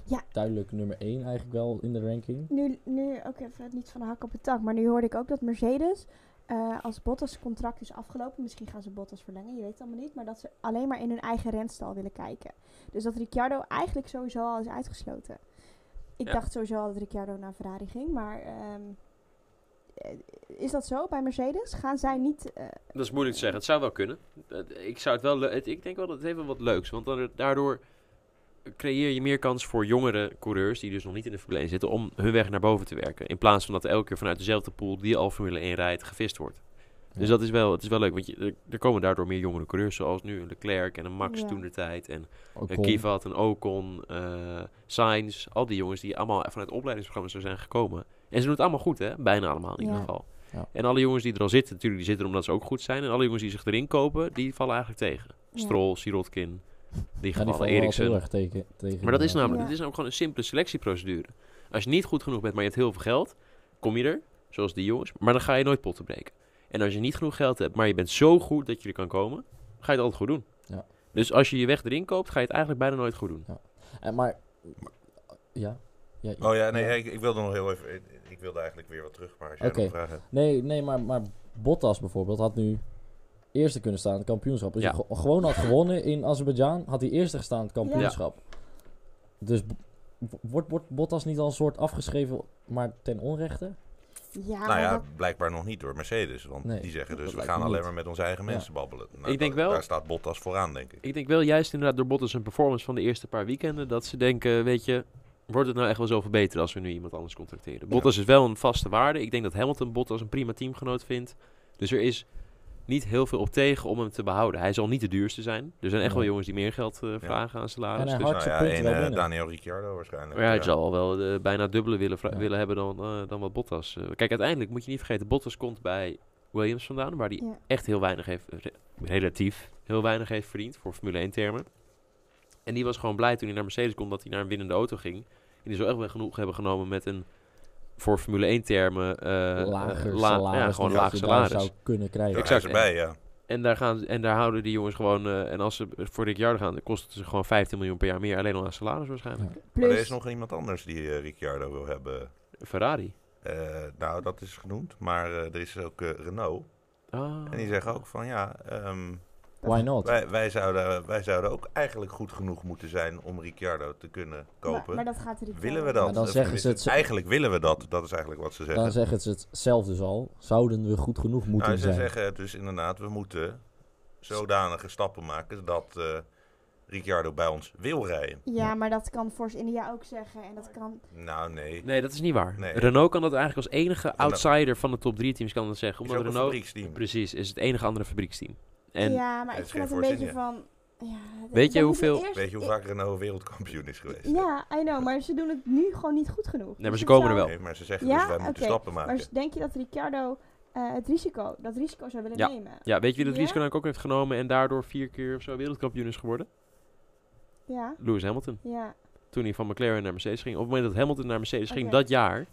Speaker 4: Ja.
Speaker 2: duidelijk nummer 1 eigenlijk wel in de ranking.
Speaker 4: Nu, nu ook even niet van de hak op het tak, maar nu hoorde ik ook dat Mercedes, eh, als Bottas contract is afgelopen, misschien gaan ze Bottas verlengen, je weet het allemaal niet, maar dat ze alleen maar in hun eigen renstal willen kijken. Dus dat Ricciardo eigenlijk sowieso al is uitgesloten. Ik
Speaker 1: Ja.
Speaker 4: dacht sowieso al dat Ricciardo naar Ferrari ging, maar ehm, eh, is dat zo bij Mercedes? Gaan zij niet... eh,
Speaker 1: Dat is moeilijk te zeggen. Het zou wel kunnen. Eh, Ik, zou het wel het- ik denk wel dat het heeft wel wat leuks. Want dan, daardoor creëer je meer kans voor jongere coureurs... die dus nog niet in de Formule 1 zitten... om hun weg naar boven te werken. In plaats van dat elke keer vanuit dezelfde pool... die al Formule 1 rijdt, gevist wordt. Dus dat is wel, het is wel leuk. Want je, er, komen daardoor meer jongere coureurs... zoals nu een Leclerc en een Max
Speaker 4: Ja.
Speaker 1: toen de tijd... en
Speaker 2: Ook
Speaker 1: een. Kivat, een Ocon, eh Sainz... al die jongens die allemaal vanuit opleidingsprogramma's zo zijn gekomen. En ze doen het allemaal goed, hè? Bijna allemaal in
Speaker 4: Ja.
Speaker 1: ieder geval.
Speaker 2: Ja.
Speaker 1: En alle jongens die er al zitten, natuurlijk, die zitten omdat ze ook goed zijn. En alle jongens die zich erin kopen, die vallen eigenlijk tegen.
Speaker 4: Ja.
Speaker 1: Stroll, Sirotkin, die
Speaker 2: Ja,
Speaker 1: gevallen,
Speaker 2: wel
Speaker 1: Eriksen.
Speaker 2: heel erg tegen, tegen
Speaker 1: Maar dat is namelijk,
Speaker 4: Ja.
Speaker 1: het is namelijk gewoon een simpele selectieprocedure. Als je niet goed genoeg bent, maar je hebt heel veel geld, kom je er, zoals die jongens. Maar dan ga je nooit potten breken. En als je niet genoeg geld hebt, maar je bent zo goed dat je er kan komen, ga je het altijd goed doen.
Speaker 2: Ja.
Speaker 1: Dus als je je weg erin koopt, ga je het eigenlijk bijna nooit goed doen.
Speaker 2: En maar, ja. ja
Speaker 3: Oh ja, nee, Ik, ik wilde nog heel even... Ik, wilde eigenlijk weer wat terug, maar als jij
Speaker 2: Oké.
Speaker 3: nog vragen hebt.
Speaker 2: Nee, nee maar, maar Bottas bijvoorbeeld had nu eerste kunnen staan in het kampioenschap. Als
Speaker 1: Ja.
Speaker 2: hij ge- gewoon had gewonnen in Azerbeidzjan, had hij eerste gestaan in het kampioenschap. Dus b- w- wordt, wordt Bottas niet al een soort afgeschreven, maar ten onrechte?
Speaker 4: ja,
Speaker 3: nou
Speaker 4: maar
Speaker 3: ja,
Speaker 4: dat-
Speaker 3: blijkbaar nog niet door Mercedes. Want
Speaker 2: Nee,
Speaker 3: die zeggen dus, we gaan alleen
Speaker 2: niet.
Speaker 3: maar met onze eigen
Speaker 2: Ja.
Speaker 3: mensen babbelen. Nou,
Speaker 1: Ik denk
Speaker 3: dat-
Speaker 1: wel-
Speaker 3: Daar staat Bottas vooraan, denk ik.
Speaker 1: Ik denk wel juist inderdaad door Bottas een performance van de eerste paar weekenden, dat ze denken, weet je, wordt het nou echt wel zoveel beter als we nu iemand anders contracteren. Bottas is wel een vaste waarde. Ik denk dat Hamilton Bottas een prima teamgenoot vindt. Dus er is niet heel veel op tegen om hem te behouden. Hij zal niet de duurste zijn. Er zijn echt wel jongens die meer geld eh, vragen aan salaris.
Speaker 2: En
Speaker 1: Dus,
Speaker 3: Nou ja, en eh,
Speaker 2: binnen.
Speaker 3: Daniel Ricciardo waarschijnlijk.
Speaker 1: maar ja, hij
Speaker 3: ja.
Speaker 1: zal wel eh, bijna dubbele willen, willen hebben dan, eh, dan wat Bottas. kijk, uiteindelijk moet je niet vergeten, Bottas komt bij Williams vandaan, waar hij
Speaker 4: ja.
Speaker 1: echt heel weinig heeft, re- relatief heel weinig heeft verdiend voor Formule 1 termen. En die was gewoon blij toen hij naar Mercedes kon dat hij naar een winnende auto ging. Die zou echt wel genoeg hebben genomen met een voor Formule 1 termen eh,
Speaker 2: lager
Speaker 1: eh, la-
Speaker 2: salaris.
Speaker 1: ja, gewoon laag salaris.
Speaker 2: zou kunnen krijgen.
Speaker 3: Ja,
Speaker 1: Exact.
Speaker 3: erbij, ja.
Speaker 1: En daar, gaan, ze- en daar houden die jongens gewoon, eh, en als ze voor Ricciardo gaan, dan kost het ze gewoon 15 miljoen per jaar meer, alleen al aan salaris waarschijnlijk.
Speaker 2: Ja.
Speaker 3: Maar er is nog iemand anders die Ricciardo wil hebben.
Speaker 1: Ferrari.
Speaker 3: Eh, nou, dat is genoemd. Maar eh, er is ook eh, Renault.
Speaker 1: Ah.
Speaker 3: En die zeggen ook van ja, ehm,
Speaker 2: Why not?
Speaker 3: wij, wij, zouden, wij zouden ook eigenlijk goed genoeg moeten zijn om Ricciardo te kunnen kopen.
Speaker 4: maar dat gaat Ricciardo.
Speaker 3: willen we dat?
Speaker 2: Maar dan
Speaker 3: Of
Speaker 2: zeggen ze het-
Speaker 3: Eigenlijk willen we dat. Dat is eigenlijk wat ze zeggen.
Speaker 2: Dan zeggen ze het zelf dus al. Zouden we goed genoeg moeten
Speaker 3: nou, ze
Speaker 2: zijn?
Speaker 3: zeggen dus inderdaad, we moeten zodanige stappen maken dat eh Ricciardo bij ons wil rijden.
Speaker 4: Ja, maar dat kan Force India ook zeggen. En dat kan...
Speaker 3: Nou, nee.
Speaker 1: Nee, dat is niet waar.
Speaker 3: Nee.
Speaker 1: Renault kan dat eigenlijk als enige outsider van de top 3 teams kan dat zeggen.
Speaker 3: Is
Speaker 1: Omdat Renault,
Speaker 3: fabrieksteam.
Speaker 1: precies, is het enige andere fabrieksteam. En
Speaker 4: ja, maar ik
Speaker 3: is
Speaker 4: vind het een beetje van... Ja,
Speaker 1: Weet je hoeveel-
Speaker 4: eerst-
Speaker 3: Weet je hoe vaak Renault wereldkampioen is geweest?
Speaker 4: Ja, I know, maar ze doen het nu gewoon niet goed genoeg.
Speaker 1: maar
Speaker 4: Dus
Speaker 1: ze komen er wel.
Speaker 3: Nee, maar ze zeggen
Speaker 4: Ja?
Speaker 3: dus wij moeten stappen maken.
Speaker 4: Maar denk je dat Ricciardo eh, het risico, dat risico zou willen
Speaker 1: Ja.
Speaker 4: nemen?
Speaker 1: Ja, weet je wie dat
Speaker 4: Ja?
Speaker 1: risico nou ook heeft genomen en daardoor vier keer of zo wereldkampioen is geworden?
Speaker 4: Ja,
Speaker 1: Lewis Hamilton.
Speaker 4: ja.
Speaker 1: Toen hij van McLaren naar Mercedes ging. Op het moment dat Hamilton naar Mercedes ging, dat jaar,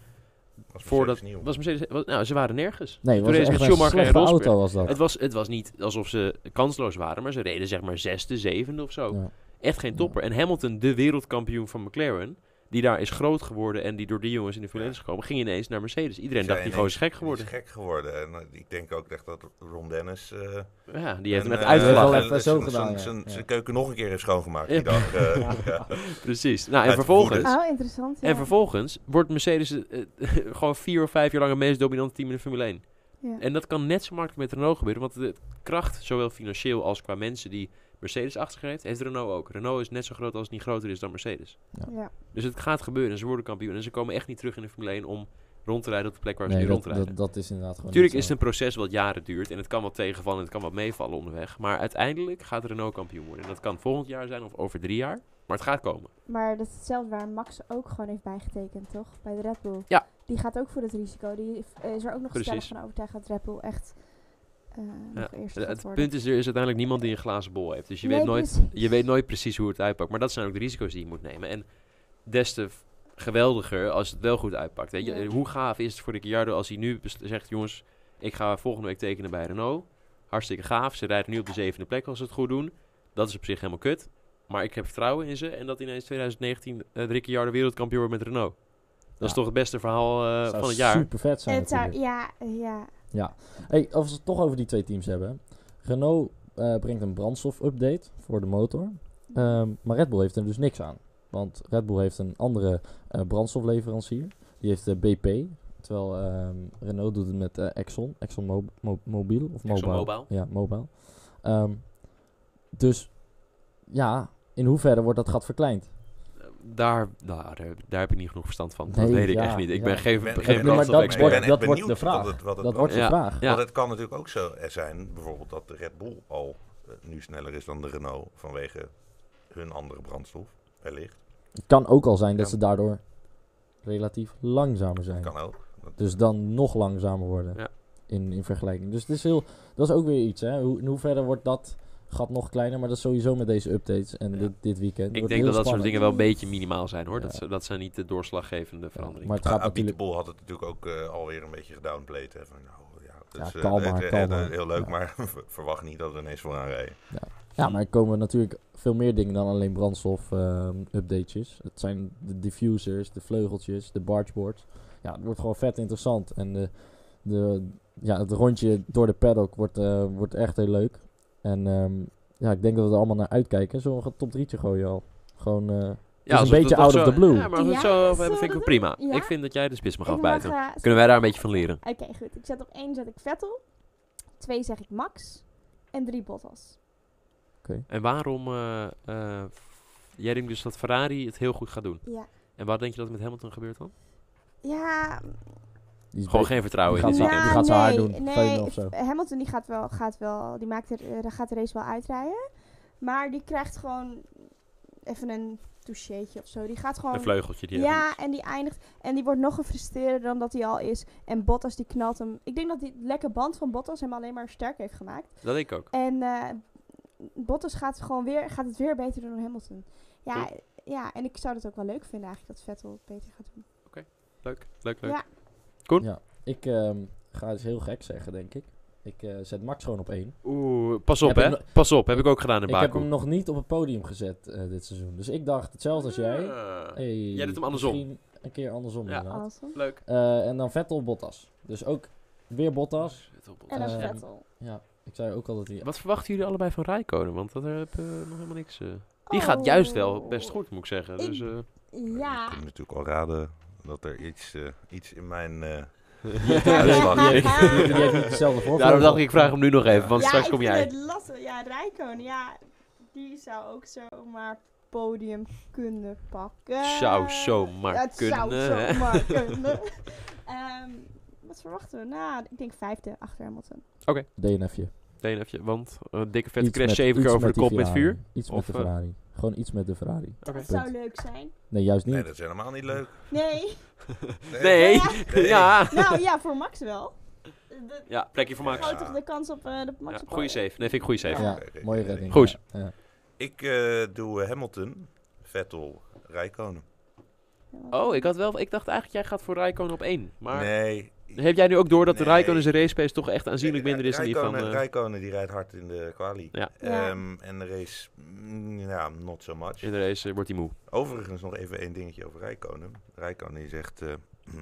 Speaker 3: Was
Speaker 1: voordat,
Speaker 3: nieuw.
Speaker 1: was Mercedes, was, nou, ze waren nergens.
Speaker 2: Nee,
Speaker 1: Toen
Speaker 2: was echt
Speaker 1: met
Speaker 2: een
Speaker 1: Schumacher en Rosberg.
Speaker 2: auto was dat.
Speaker 1: Het was, het was niet alsof ze kansloos waren, maar ze reden zeg maar zesde, zevende of zo.
Speaker 2: Ja.
Speaker 1: Echt geen topper. En Hamilton, de wereldkampioen van McLaren, die daar is groot geworden en die door die jongens in de Formule 1 is gekomen, ging ineens naar Mercedes. Iedereen dacht, die gewoon is gek geworden.
Speaker 3: Die is gek geworden. En eh, ik denk ook echt dat Ron Dennis... eh,
Speaker 1: Ja, die heeft net
Speaker 3: eh,
Speaker 1: uitgelachen.
Speaker 2: zo
Speaker 3: zijn-
Speaker 2: gedaan,
Speaker 3: zijn- keuken nog een keer heeft schoongemaakt
Speaker 1: Ja.
Speaker 3: die dag. eh,
Speaker 4: Ja.
Speaker 3: ja.
Speaker 1: Precies. Nou, en vervolgens.
Speaker 4: Oh, interessant. Ja.
Speaker 1: en vervolgens wordt Mercedes gewoon vier of vijf jaar lang het meest dominante team in de Formule 1.
Speaker 4: Ja.
Speaker 1: En dat kan net zo makkelijk met Renault gebeuren, want de kracht, zowel financieel als qua mensen die Mercedes achter zich heeft, heeft Renault ook. Renault is net zo groot als het niet groter is dan Mercedes.
Speaker 4: Ja.
Speaker 1: Dus het gaat gebeuren en ze worden kampioen. En ze komen echt niet terug in de Formule 1 om rond te rijden op de plek waar ze nu
Speaker 2: dat,
Speaker 1: rondrijden.
Speaker 2: dat, dat is inderdaad gewoon
Speaker 1: Natuurlijk is het een proces wat jaren duurt en het kan wat tegenvallen en het kan wat meevallen onderweg. Maar uiteindelijk gaat Renault kampioen worden. En dat kan volgend jaar zijn of over drie jaar, maar het gaat komen.
Speaker 4: Maar dat is hetzelfde waar Max ook gewoon heeft bijgetekend, toch? Bij de Red Bull.
Speaker 1: Ja.
Speaker 4: Die gaat ook voor het risico. Die is er ook nog
Speaker 1: Precies.
Speaker 4: stellig van overtuigd dat Red Bull echt eh nog eerst
Speaker 1: Het,
Speaker 4: worden.
Speaker 1: punt is, er is uiteindelijk niemand die een glazen bol heeft. Dus je,
Speaker 4: Nee,
Speaker 1: weet nooit,
Speaker 4: precies.
Speaker 1: je weet nooit precies hoe het uitpakt. Maar dat zijn ook de risico's die je moet nemen. En des te geweldiger als het wel goed uitpakt. Weet je?
Speaker 4: Ja.
Speaker 1: Hoe gaaf is het voor Ricciardo als hij nu zegt... jongens, ik ga volgende week tekenen bij Renault. Hartstikke gaaf. Ze rijden nu op de zevende plek als ze het goed doen. Dat is op zich helemaal kut. Maar ik heb vertrouwen in ze. En dat ineens 2019 uh, Ricciardo wereldkampioen wordt met Renault. Dat is
Speaker 2: Ja.
Speaker 1: toch het beste verhaal eh, van het jaar.
Speaker 2: super vet zijn
Speaker 4: het zou,
Speaker 2: natuurlijk.
Speaker 4: ja, ja.
Speaker 2: Hey, als we het toch over die twee teams hebben. Renault eh, brengt een brandstof-update voor de motor. Ehm, maar Red Bull heeft er dus niks aan. Want Red Bull heeft een andere eh, brandstofleverancier. Die heeft de BP. Terwijl ehm, Renault doet het met eh, Exxon. Exxon Mo Mo- Mobil. Of
Speaker 1: Exxon.
Speaker 2: Ja, Mobile. Ehm, dus ja, in hoeverre wordt dat gat verkleind?
Speaker 1: Daar, nou, daar, daar heb ik niet genoeg verstand van.
Speaker 2: Nee,
Speaker 1: dat weet ik
Speaker 2: ja,
Speaker 1: echt niet. Ik
Speaker 2: ja.
Speaker 1: ben geen,
Speaker 3: ben-
Speaker 1: geen
Speaker 3: ik ben-
Speaker 2: Nee, maar dat
Speaker 1: brandstofexpert.
Speaker 2: wordt,
Speaker 3: Ik ben
Speaker 2: dat
Speaker 3: echt
Speaker 2: wordt de
Speaker 3: benieuwd
Speaker 2: vraag.
Speaker 3: wat het- wat het
Speaker 2: dat
Speaker 3: wordt.
Speaker 2: de
Speaker 1: Ja.
Speaker 2: vraag.
Speaker 1: Ja.
Speaker 3: Want het kan natuurlijk ook zo zijn, bijvoorbeeld dat de Red Bull al eh, nu sneller is dan de Renault vanwege hun andere brandstof, wellicht.
Speaker 2: Het kan ook al zijn dat
Speaker 3: Ja.
Speaker 2: ze daardoor relatief langzamer zijn.
Speaker 3: Kan ook. Dat-
Speaker 2: Dus dan nog langzamer worden
Speaker 1: Ja.
Speaker 2: in, in vergelijking. Dus het is heel, dat is ook weer iets. Hè? Hoe, in hoeverre wordt dat gat nog kleiner? Maar dat is sowieso met deze updates en
Speaker 1: Ja.
Speaker 2: dit, dit weekend.
Speaker 1: Ik denk dat dat soort dingen wel een beetje minimaal zijn hoor.
Speaker 2: Ja.
Speaker 1: Dat, dat zijn niet de doorslaggevende
Speaker 2: Ja,
Speaker 1: veranderingen.
Speaker 2: maar het gaat
Speaker 3: de
Speaker 2: natuurlijk...
Speaker 3: Bol had het natuurlijk ook eh, alweer een beetje gedownplayed. Hè, van, nou, ja, dat
Speaker 2: Ja,
Speaker 3: is, eh,
Speaker 2: kalm
Speaker 3: het-
Speaker 2: maar,
Speaker 3: het-
Speaker 2: kalm
Speaker 3: het-
Speaker 2: maar.
Speaker 3: Heel leuk,
Speaker 2: Ja.
Speaker 3: maar verwacht niet dat we ineens vooraan rijden.
Speaker 2: Ja, maar er komen natuurlijk veel meer dingen dan alleen brandstof ehm. Het zijn de diffusers, de vleugeltjes, de bargeboards. Ja, het wordt gewoon vet interessant. En de, de, ja, het rondje door de paddock wordt, eh, wordt echt heel leuk. En ehm, ja, ik denk dat we er allemaal naar uitkijken. Zullen we een top 3'tje gooien al? Gewoon, eh,
Speaker 1: Ja,
Speaker 2: een beetje out of the blue.
Speaker 1: Ja, maar als we het
Speaker 4: Ja,
Speaker 1: zo over hebben,
Speaker 4: we
Speaker 1: vind ik het prima.
Speaker 4: Ja?
Speaker 1: Ik vind dat jij de spits mag
Speaker 4: Ik mag,
Speaker 1: afbijten.
Speaker 4: eh,
Speaker 1: Kunnen wij daar een beetje van leren?
Speaker 4: Oké, goed. Ik zet op één zet ik Vettel. Twee zeg ik Max. En drie Bottas.
Speaker 1: En waarom... eh, eh, jij denkt dus dat Ferrari het heel goed gaat doen.
Speaker 4: Ja.
Speaker 1: En waar denk je dat het met Hamilton gebeurt dan?
Speaker 4: Ja,
Speaker 2: die is
Speaker 1: Gewoon geen vertrouwen
Speaker 2: Die
Speaker 1: in dit
Speaker 2: gaat
Speaker 1: weekend.
Speaker 2: die gaat zijn haar
Speaker 4: nee,
Speaker 2: doen,
Speaker 4: Nee,
Speaker 2: veunen of zo.
Speaker 4: Hamilton die gaat wel, gaat wel, die maakt er, eh, gaat de race wel uitrijden. Maar die krijgt gewoon even een toucheetje of zo. Die gaat gewoon...
Speaker 1: Een vleugeltje die
Speaker 4: ja, en die eindigt. En die wordt nog gefrustreerder dan dat hij al is. En Bottas die knalt hem. Ik denk dat die lekke band van Bottas hem alleen maar sterk heeft gemaakt.
Speaker 1: Dat denk ik ook.
Speaker 4: En eh, Bottas gaat, gewoon weer, gaat het weer beter doen dan Hamilton. Ja, ja, en ik zou het ook wel leuk vinden eigenlijk dat Vettel het beter gaat doen.
Speaker 1: Leuk, leuk, leuk.
Speaker 4: Ja.
Speaker 1: Koen?
Speaker 2: Ja, ik ehm, ga iets heel gek zeggen, denk ik. Ik eh, zet Max gewoon op één.
Speaker 1: Oeh, pas op
Speaker 2: Heb
Speaker 1: hè.
Speaker 2: no-
Speaker 1: Pas op, heb ik ook gedaan in
Speaker 2: Ik heb
Speaker 1: Baku.
Speaker 2: hem nog niet op het podium gezet eh, dit seizoen. Dus ik dacht hetzelfde als jij.
Speaker 1: Ah.
Speaker 2: Hey,
Speaker 1: Jij doet hem andersom.
Speaker 2: Misschien een keer andersom
Speaker 1: Ja.
Speaker 2: inderdaad.
Speaker 4: Awesome.
Speaker 1: Leuk.
Speaker 2: Eh, en dan Vettel Bottas. Dus ook weer Bottas.
Speaker 4: En dan
Speaker 2: Eh,
Speaker 4: Vettel.
Speaker 2: Ja, ik zei ook al dat hij...
Speaker 1: Wat verwachten jullie allebei van Rijkonen? Want dat heb eh, nog helemaal niks. Die
Speaker 4: Oh.
Speaker 1: gaat juist wel best goed, moet ik zeggen.
Speaker 4: Ik-
Speaker 1: Dus, eh,
Speaker 4: Ja,
Speaker 3: Je kunt natuurlijk al raden dat er iets, eh, iets in mijn... eh,
Speaker 1: Ja,
Speaker 3: uitslag
Speaker 2: heeft niet dezelfde voorkeur.
Speaker 1: Daarom dacht ik, ik vraag hem nu nog even, want
Speaker 4: ja,
Speaker 1: straks
Speaker 4: ik
Speaker 1: kom
Speaker 4: vind
Speaker 1: jij.
Speaker 4: het lastig. Ja, Rijkoon, ja, die zou ook zomaar podium kunnen pakken.
Speaker 1: Zou zomaar
Speaker 4: het
Speaker 1: kunnen,
Speaker 4: zou zomaar kunnen. Ehm, wat verwachten we? Nou, ik denk vijfde achter Hamilton.
Speaker 2: DNFje.
Speaker 1: Want een dikke vette
Speaker 2: Iets
Speaker 1: crash
Speaker 2: met-
Speaker 1: 7 keer
Speaker 2: iets
Speaker 1: over de kop met vuur.
Speaker 2: Iets
Speaker 1: Of,
Speaker 2: met de
Speaker 1: eh,
Speaker 2: Ferrari. Gewoon iets met de Ferrari.
Speaker 4: Dat
Speaker 1: Oké.
Speaker 4: zou leuk zijn.
Speaker 2: Nee, juist niet.
Speaker 3: Nee, dat is helemaal niet leuk.
Speaker 4: Nee.
Speaker 1: Nee,
Speaker 4: Ja.
Speaker 3: Nee.
Speaker 1: ja.
Speaker 4: nou ja, voor Max wel. De,
Speaker 1: Ja, plekje voor Max.
Speaker 4: groot toch de kans op eh, de Max
Speaker 1: Ja,
Speaker 4: op
Speaker 1: goeie
Speaker 4: podium.
Speaker 1: save. Nee, vind ik goede save.
Speaker 2: Ja, mooie redding.
Speaker 1: Goed.
Speaker 2: Ja, ja.
Speaker 3: Ik eh, doe eh, Hamilton, Vettel, Rijkonen.
Speaker 1: Oh, ik, had wel, ik dacht eigenlijk jij gaat voor Rijkonen op 1. Maar
Speaker 3: Nee,
Speaker 1: Heb jij nu ook door dat de
Speaker 3: Nee.
Speaker 1: Raikkonen zijn race pace toch echt aanzienlijk minder is dan die van...
Speaker 3: Rijkonen,
Speaker 1: eh,
Speaker 3: Rijkonen die rijdt hard in de quali.
Speaker 1: Ja.
Speaker 4: Ja.
Speaker 3: Ehm, en de race, mm, ja, not so much.
Speaker 1: in de race eh, wordt hij moe.
Speaker 3: Overigens nog even één dingetje over Rijkonen. Rijkonen die zegt, eh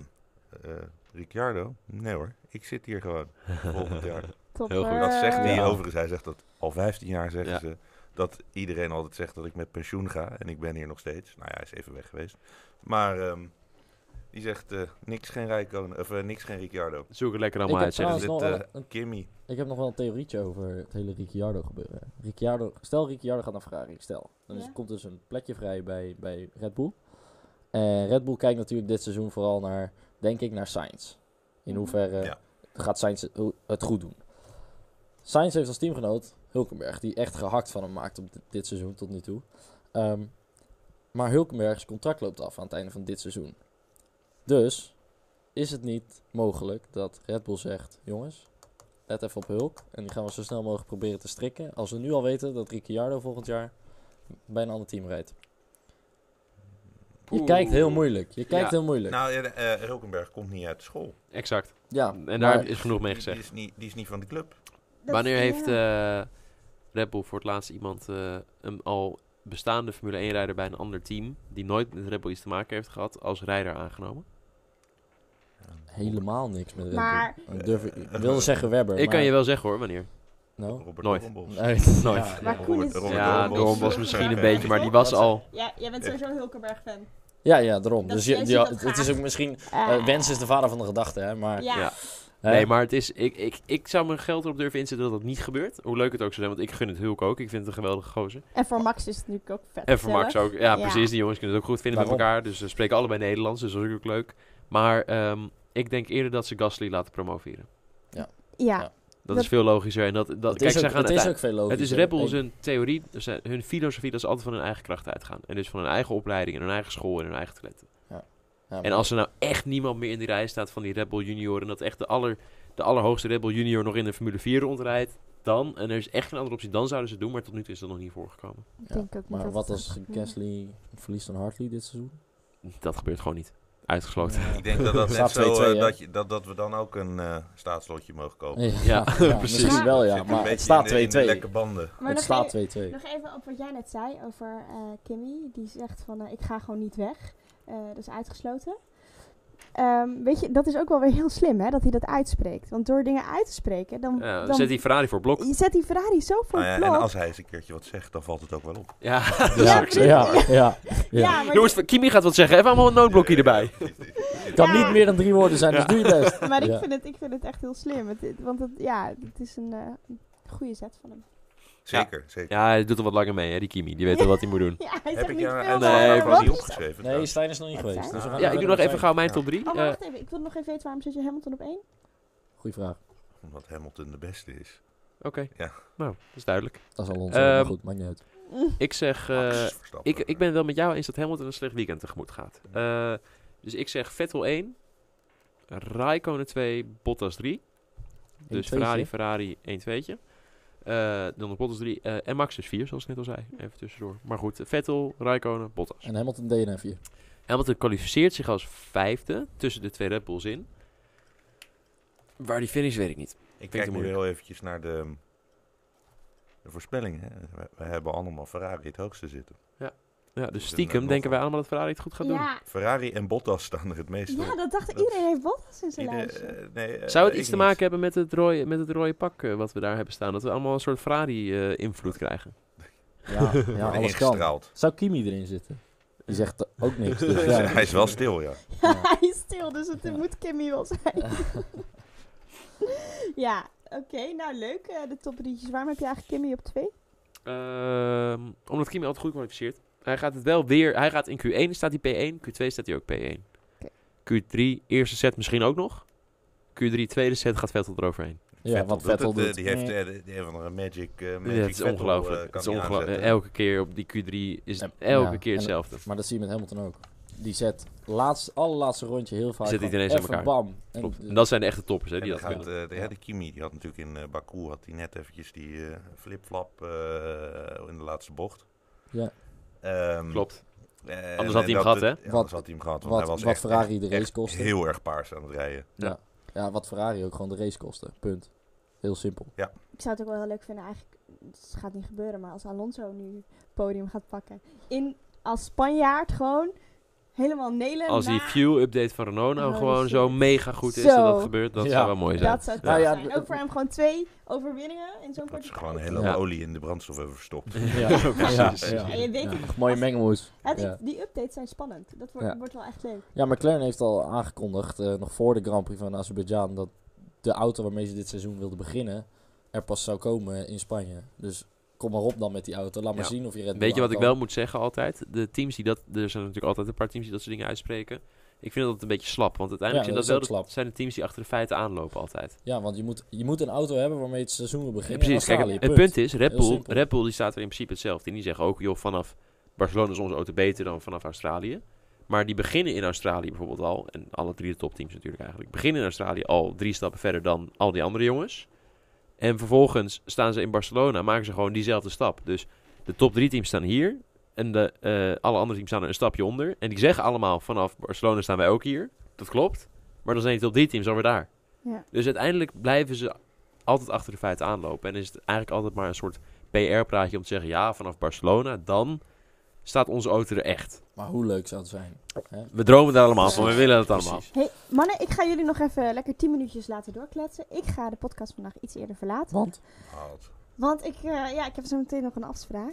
Speaker 3: eh, Ricciardo, nee hoor, ik zit hier gewoon volgend jaar.
Speaker 4: Top,
Speaker 1: Heel goed.
Speaker 3: Dat zegt hij
Speaker 2: Ja.
Speaker 3: overigens, hij zegt dat al 15 jaar zeggen
Speaker 1: Ja.
Speaker 3: ze. Dat iedereen altijd zegt dat ik met pensioen ga en ik ben hier nog steeds. Nou ja, hij is even weg geweest. Maar ehm, die zegt eh, niks geen Rijkonen, of eh, niks geen Ricciardo.
Speaker 1: Zoek het lekker allemaal
Speaker 2: Ik
Speaker 1: uit. Zeg.
Speaker 3: eh,
Speaker 2: wel een-
Speaker 3: Kimmy.
Speaker 2: Ik heb nog wel een theorietje over het hele Ricciardo gebeuren. Ricciardo, stel Ricciardo gaat naar Ferrari, stel. Dan
Speaker 4: Ja.
Speaker 2: komt dus een plekje vrij bij, bij Red Bull. En Red Bull kijkt natuurlijk dit seizoen vooral naar, denk ik, naar Sainz. In hoeverre
Speaker 3: Ja.
Speaker 2: gaat Sainz het- goed doen. Sainz heeft als teamgenoot Hulkenberg, die echt gehakt van hem maakt op dit, dit seizoen tot nu toe. Ehm, maar Hulkenbergs contract loopt af aan het einde van dit seizoen. Dus is het niet mogelijk dat Red Bull zegt: jongens, let even op Hulk. En die gaan we zo snel mogelijk proberen te strikken. Als we nu al weten dat Ricciardo volgend jaar bij een ander team rijdt. Je
Speaker 1: Oeh.
Speaker 2: kijkt heel moeilijk. Je kijkt
Speaker 1: Ja.
Speaker 2: heel moeilijk.
Speaker 3: Nou, ja, eh, Hulkenberg komt niet uit de school.
Speaker 1: Exact.
Speaker 2: ja,
Speaker 1: En
Speaker 2: maar-
Speaker 1: daar is genoeg mee
Speaker 3: Die, die,
Speaker 1: gezegd.
Speaker 3: is niet, die is niet van de club.
Speaker 4: Dat-
Speaker 1: Wanneer heeft eh Red Bull voor het laatst iemand eh, een al bestaande Formule 1-rijder bij een ander team, die nooit met Red Bull iets te maken heeft gehad, als rijder aangenomen?
Speaker 2: Helemaal niks met Red
Speaker 4: Maar-
Speaker 2: Bull. Ik, durf, ik wilde zeggen Webber.
Speaker 1: Ik kan je wel zeggen hoor, wanneer.
Speaker 2: Nou?
Speaker 3: Robert
Speaker 1: Nooit.
Speaker 2: Nee,
Speaker 1: Nooit.
Speaker 2: Ja,
Speaker 4: Maar. Koen is-
Speaker 1: Ja. Doorn was misschien een beetje, maar die was al...
Speaker 4: Ja, jij bent sowieso een Hulkenberg-fan.
Speaker 2: Ja, ja, daarom.
Speaker 4: Dat
Speaker 2: Dus je, het is ook misschien...
Speaker 4: Eh,
Speaker 2: wens is de vader van de gedachte, hè. Maar,
Speaker 4: Ja.
Speaker 1: Nee, maar het is, ik, ik, ik zou mijn geld erop durven inzetten dat dat niet gebeurt. Hoe leuk het ook zou zijn, want ik gun het Hulk ook. Ik vind het een geweldige gozer.
Speaker 4: En voor Max is het natuurlijk ook vet.
Speaker 1: En voor Max ook. Ja,
Speaker 4: Ja.
Speaker 1: precies. Die jongens kunnen het ook goed vinden met elkaar. Dus ze spreken allebei Nederlands, dus dat is ook leuk. Maar ehm, ik denk eerder dat ze Gasly laten promoveren.
Speaker 4: Ja.
Speaker 2: Ja.
Speaker 1: Dat,
Speaker 4: Dat-
Speaker 1: is veel logischer. En dat, dat,
Speaker 2: het
Speaker 1: kijk,
Speaker 2: is, ook,
Speaker 1: gaan
Speaker 2: het is ook veel logisch.
Speaker 1: Het is Red Bull zijn theorie, dus hun filosofie, dat ze altijd van hun eigen kracht uitgaan. En dus van hun eigen opleiding en hun eigen school en hun eigen talenten. En als er nou echt niemand meer in die rij staat van die Red Bull Junior en dat echt de, aller, de allerhoogste Red Bull Junior nog in de Formule 4 rondrijdt, dan, en er is echt een andere optie, dan zouden ze het doen, maar tot nu toe is dat nog niet voorgekomen.
Speaker 4: Ik denk ook niet
Speaker 2: Maar
Speaker 4: dat
Speaker 2: wat als Gasly verliest aan Hartley dit seizoen?
Speaker 1: Dat gebeurt gewoon niet. Uitgesloten.
Speaker 2: Ja.
Speaker 3: Ik denk dat dat net zo,
Speaker 2: 2-2,
Speaker 3: eh, dat, je, dat, dat we dan ook een eh staatslotje mogen kopen.
Speaker 2: Ja,
Speaker 1: Ja,
Speaker 2: ja,
Speaker 1: precies.
Speaker 2: Misschien wel, ja. Maar het staat 2-2.
Speaker 3: in de- in de lekke banden.
Speaker 4: Maar
Speaker 2: Het
Speaker 4: nog,
Speaker 2: staat
Speaker 4: e-
Speaker 2: 2-2.
Speaker 4: nog even op wat jij net zei over eh, Kimmy. Die zegt van, eh, ik ga gewoon niet weg. Eh, dat is uitgesloten. Ehm, weet je, dat is ook wel weer heel slim, hè, dat hij dat uitspreekt. Want door dingen uit te spreken, dan,
Speaker 1: Ja,
Speaker 4: dan
Speaker 1: zet die Ferrari voor blok.
Speaker 4: je zet die Ferrari zo voor
Speaker 3: Nou ja,
Speaker 4: het
Speaker 3: en
Speaker 4: blok.
Speaker 3: als hij eens een keertje wat zegt, dan valt het ook wel op.
Speaker 1: Ja,
Speaker 2: Ja,
Speaker 4: Ja,
Speaker 2: ja, ja, ja, ja.
Speaker 4: Ja, maar,
Speaker 1: Jongens, Kimi gaat wat zeggen. Even allemaal een noodblokje erbij.
Speaker 2: Het kan
Speaker 4: Ja.
Speaker 2: niet meer dan drie woorden zijn, dus
Speaker 1: Ja.
Speaker 2: doe je best.
Speaker 4: maar ik,
Speaker 2: Ja.
Speaker 4: vind het, ik vind het echt heel slim. Het, want het, ja, het is een eh, goede zet van hem.
Speaker 3: Zeker, zeker.
Speaker 1: Ja, hij doet er wat langer mee, hè, die Kimi. Die weet wel wat hij moet doen.
Speaker 4: Ja, hij
Speaker 3: Heb
Speaker 4: zegt
Speaker 3: ik
Speaker 4: niet
Speaker 3: jou
Speaker 1: Nee,
Speaker 3: niet opgeschreven?
Speaker 2: Nee. Stijn is nog niet geweest. Dus we gaan
Speaker 1: Ja, ik doe nog even gauw mijn
Speaker 3: Ja.
Speaker 1: top 3.
Speaker 4: Oh, maar wacht even. Ik wil nog even weten waarom zet je Hamilton op één?
Speaker 2: Goeie vraag.
Speaker 3: Omdat Hamilton de beste is.
Speaker 1: Oké.
Speaker 3: Ja.
Speaker 1: Nou, dat is duidelijk.
Speaker 2: Dat is al ons.
Speaker 1: Ehm,
Speaker 2: maar goed, maakt niet uit.
Speaker 1: Ik zeg... eh,
Speaker 3: Verstappen.
Speaker 1: ik, ik ben het wel met jou eens dat Hamilton een slecht weekend tegemoet gaat. Eh, dus ik zeg Vettel 1, Raikkonen 2, Bottas 3. Dus. Ferrari, Ferrari 1 2'tje. Eh dan Bottas 3 eh, en Max dus 4, zoals ik net al zei. Even tussendoor. Maar goed, Vettel, Raikkonen, Bottas.
Speaker 2: En Hamilton DNF hier.
Speaker 1: Hamilton kwalificeert zich als vijfde tussen de twee Red Bulls in. Waar die finish weet ik niet.
Speaker 3: Ik kijk nu heel eventjes naar de, de voorspellingen. hè. We, we hebben allemaal Ferrari het hoogste zitten.
Speaker 1: Ja, dus
Speaker 3: is
Speaker 1: stiekem
Speaker 3: een-
Speaker 1: denken wij allemaal dat Ferrari het goed gaat doen.
Speaker 4: Ja,
Speaker 3: Ferrari en Bottas staan er het meest
Speaker 4: ja, dat dacht ik. Iedereen heeft Bottas in zijn
Speaker 3: Ieder-
Speaker 4: lijstje.
Speaker 3: eh, nee, eh,
Speaker 1: Zou het iets te
Speaker 3: niet.
Speaker 1: maken hebben met het rode, met het rode pak eh, wat we daar hebben staan? Dat we allemaal een soort Ferrari-invloed krijgen?
Speaker 2: Ja, ja alles kan. Zou Kimi erin zitten? Die zegt ook niks. Dus
Speaker 3: Dus
Speaker 2: ja.
Speaker 3: hij is wel stil, ja.
Speaker 4: Ja, hij is stil, dus het
Speaker 2: Ja.
Speaker 4: moet Kimmy wel zijn. ja, oké. nou, leuk. eh, de top drietjes. Waarom heb je eigenlijk Kimmy op twee?
Speaker 1: Ehm, omdat Kimi altijd goed kwalificeert. Hij gaat het wel weer... Hij gaat in Q1 staat hij P1, Q2 staat hij ook P1. Q3 eerste set misschien ook nog. Q3 tweede set gaat Vettel eroverheen.
Speaker 2: Ja, want
Speaker 3: doet
Speaker 2: Vettel
Speaker 3: het, eh,
Speaker 2: doet...
Speaker 3: Die heeft eh, die heeft van een magic, eh magic
Speaker 1: Ja, het is
Speaker 3: Vettel,
Speaker 1: ongelooflijk.
Speaker 3: eh,
Speaker 1: het is ongelooflijk. Elke keer op die Q3 is
Speaker 2: Ja,
Speaker 1: elke
Speaker 2: ja,
Speaker 1: keer
Speaker 2: en-
Speaker 1: hetzelfde.
Speaker 2: Maar dat zie je met Hamilton ook. Die zet laatst, allerlaatste rondje heel vaak
Speaker 1: Zet ineens aan elkaar.
Speaker 2: bam. En
Speaker 1: Klopt.
Speaker 2: de-
Speaker 1: En dat zijn de echte toppers hè, die dat
Speaker 3: gaat,
Speaker 1: kunnen.
Speaker 3: eh, de, ja, de Kimi, die had natuurlijk in Baku had hij net eventjes die eh, flip-flap eh, in de laatste bocht.
Speaker 2: Ja.
Speaker 3: Ehm,
Speaker 1: Klopt.
Speaker 3: eh,
Speaker 1: Anders had hij hem gehad, hè?
Speaker 3: ja,
Speaker 2: Wat-
Speaker 3: anders had hij hem gehad. Want
Speaker 2: wat-
Speaker 3: hij was
Speaker 2: wat
Speaker 3: echt,
Speaker 2: Ferrari de race kostte.
Speaker 3: heel erg paars aan het rijden.
Speaker 2: Ja. Ja, wat Ferrari ook gewoon de race kostte. Punt. Heel simpel.
Speaker 4: Ik zou het ook wel heel leuk vinden, eigenlijk, het gaat niet gebeuren, maar als Alonso nu het podium gaat pakken. In, als Spanjaard gewoon helemaal nelen.
Speaker 1: Als die
Speaker 4: na-
Speaker 1: fuel-update van Renault nou
Speaker 4: Holy
Speaker 1: gewoon
Speaker 4: shit.
Speaker 1: zo mega goed is
Speaker 4: Zo.
Speaker 1: dat dat gebeurt, dat
Speaker 2: Ja.
Speaker 1: zou wel mooi zijn.
Speaker 4: Dat zou het
Speaker 2: Nou ja,
Speaker 4: zijn. Ook voor hem gewoon twee overwinningen in zo'n
Speaker 3: Dat
Speaker 4: korte
Speaker 3: ze gewoon een
Speaker 4: tijd.
Speaker 3: hele
Speaker 1: Ja.
Speaker 3: olie in de brandstof hebben verstopt.
Speaker 2: Ja,
Speaker 1: precies.
Speaker 2: Ja,
Speaker 4: En je weet
Speaker 2: Ja,
Speaker 4: het.
Speaker 2: Mooie mengelmoes. Ja.
Speaker 4: Die updates zijn spannend. Dat wordt,
Speaker 2: Ja.
Speaker 4: wordt wel echt leuk.
Speaker 2: Ja, McLaren heeft al aangekondigd, eh, nog voor de Grand Prix van Azerbeidzjan, dat de auto waarmee ze dit seizoen wilden beginnen, er pas zou komen in Spanje. Dus kom maar op dan met die auto. Laat maar
Speaker 1: Ja.
Speaker 2: zien of je Red Bull
Speaker 1: Weet je wat ik wel moet zeggen altijd? De teams die dat... Er zijn natuurlijk altijd een paar teams die dat soort dingen uitspreken. Ik vind dat het een beetje slap. Want uiteindelijk
Speaker 2: Ja,
Speaker 1: zijn
Speaker 2: dat
Speaker 1: wel de, zijn de teams die achter de feiten aanlopen altijd.
Speaker 2: Ja, want je moet, je moet een auto hebben waarmee het seizoen
Speaker 1: Ja,
Speaker 2: beginnen.
Speaker 1: precies. Kijk, het punt is, Red Bull. Red Bull die staat er in principe hetzelfde. in. Die zeggen ook, joh, vanaf Barcelona is onze auto beter dan vanaf Australië. Maar die beginnen in Australië bijvoorbeeld al, en alle drie de topteams natuurlijk eigenlijk, beginnen in Australië al drie stappen verder dan al die andere jongens. En vervolgens staan ze in Barcelona, maken ze gewoon diezelfde stap. Dus de top drie teams staan hier en de, eh, alle andere teams staan er een stapje onder. En die zeggen allemaal, vanaf Barcelona staan wij ook hier. Dat klopt. Maar dan zijn die top drie teams alweer daar.
Speaker 4: Ja.
Speaker 1: Dus uiteindelijk blijven ze altijd achter de feiten aanlopen. En is het eigenlijk altijd maar een soort PR-praatje om te zeggen... ja, vanaf Barcelona, dan staat onze auto er echt.
Speaker 2: Maar hoe leuk zou het zijn? Hè?
Speaker 1: We dromen daar allemaal van, we willen het allemaal.
Speaker 4: Hey, mannen, ik ga jullie nog even lekker 10 minuutjes laten doorkletsen. Ik ga de podcast vandaag iets eerder verlaten.
Speaker 2: Want?
Speaker 4: Want ik, eh, ja, ik heb zo meteen nog een afspraak.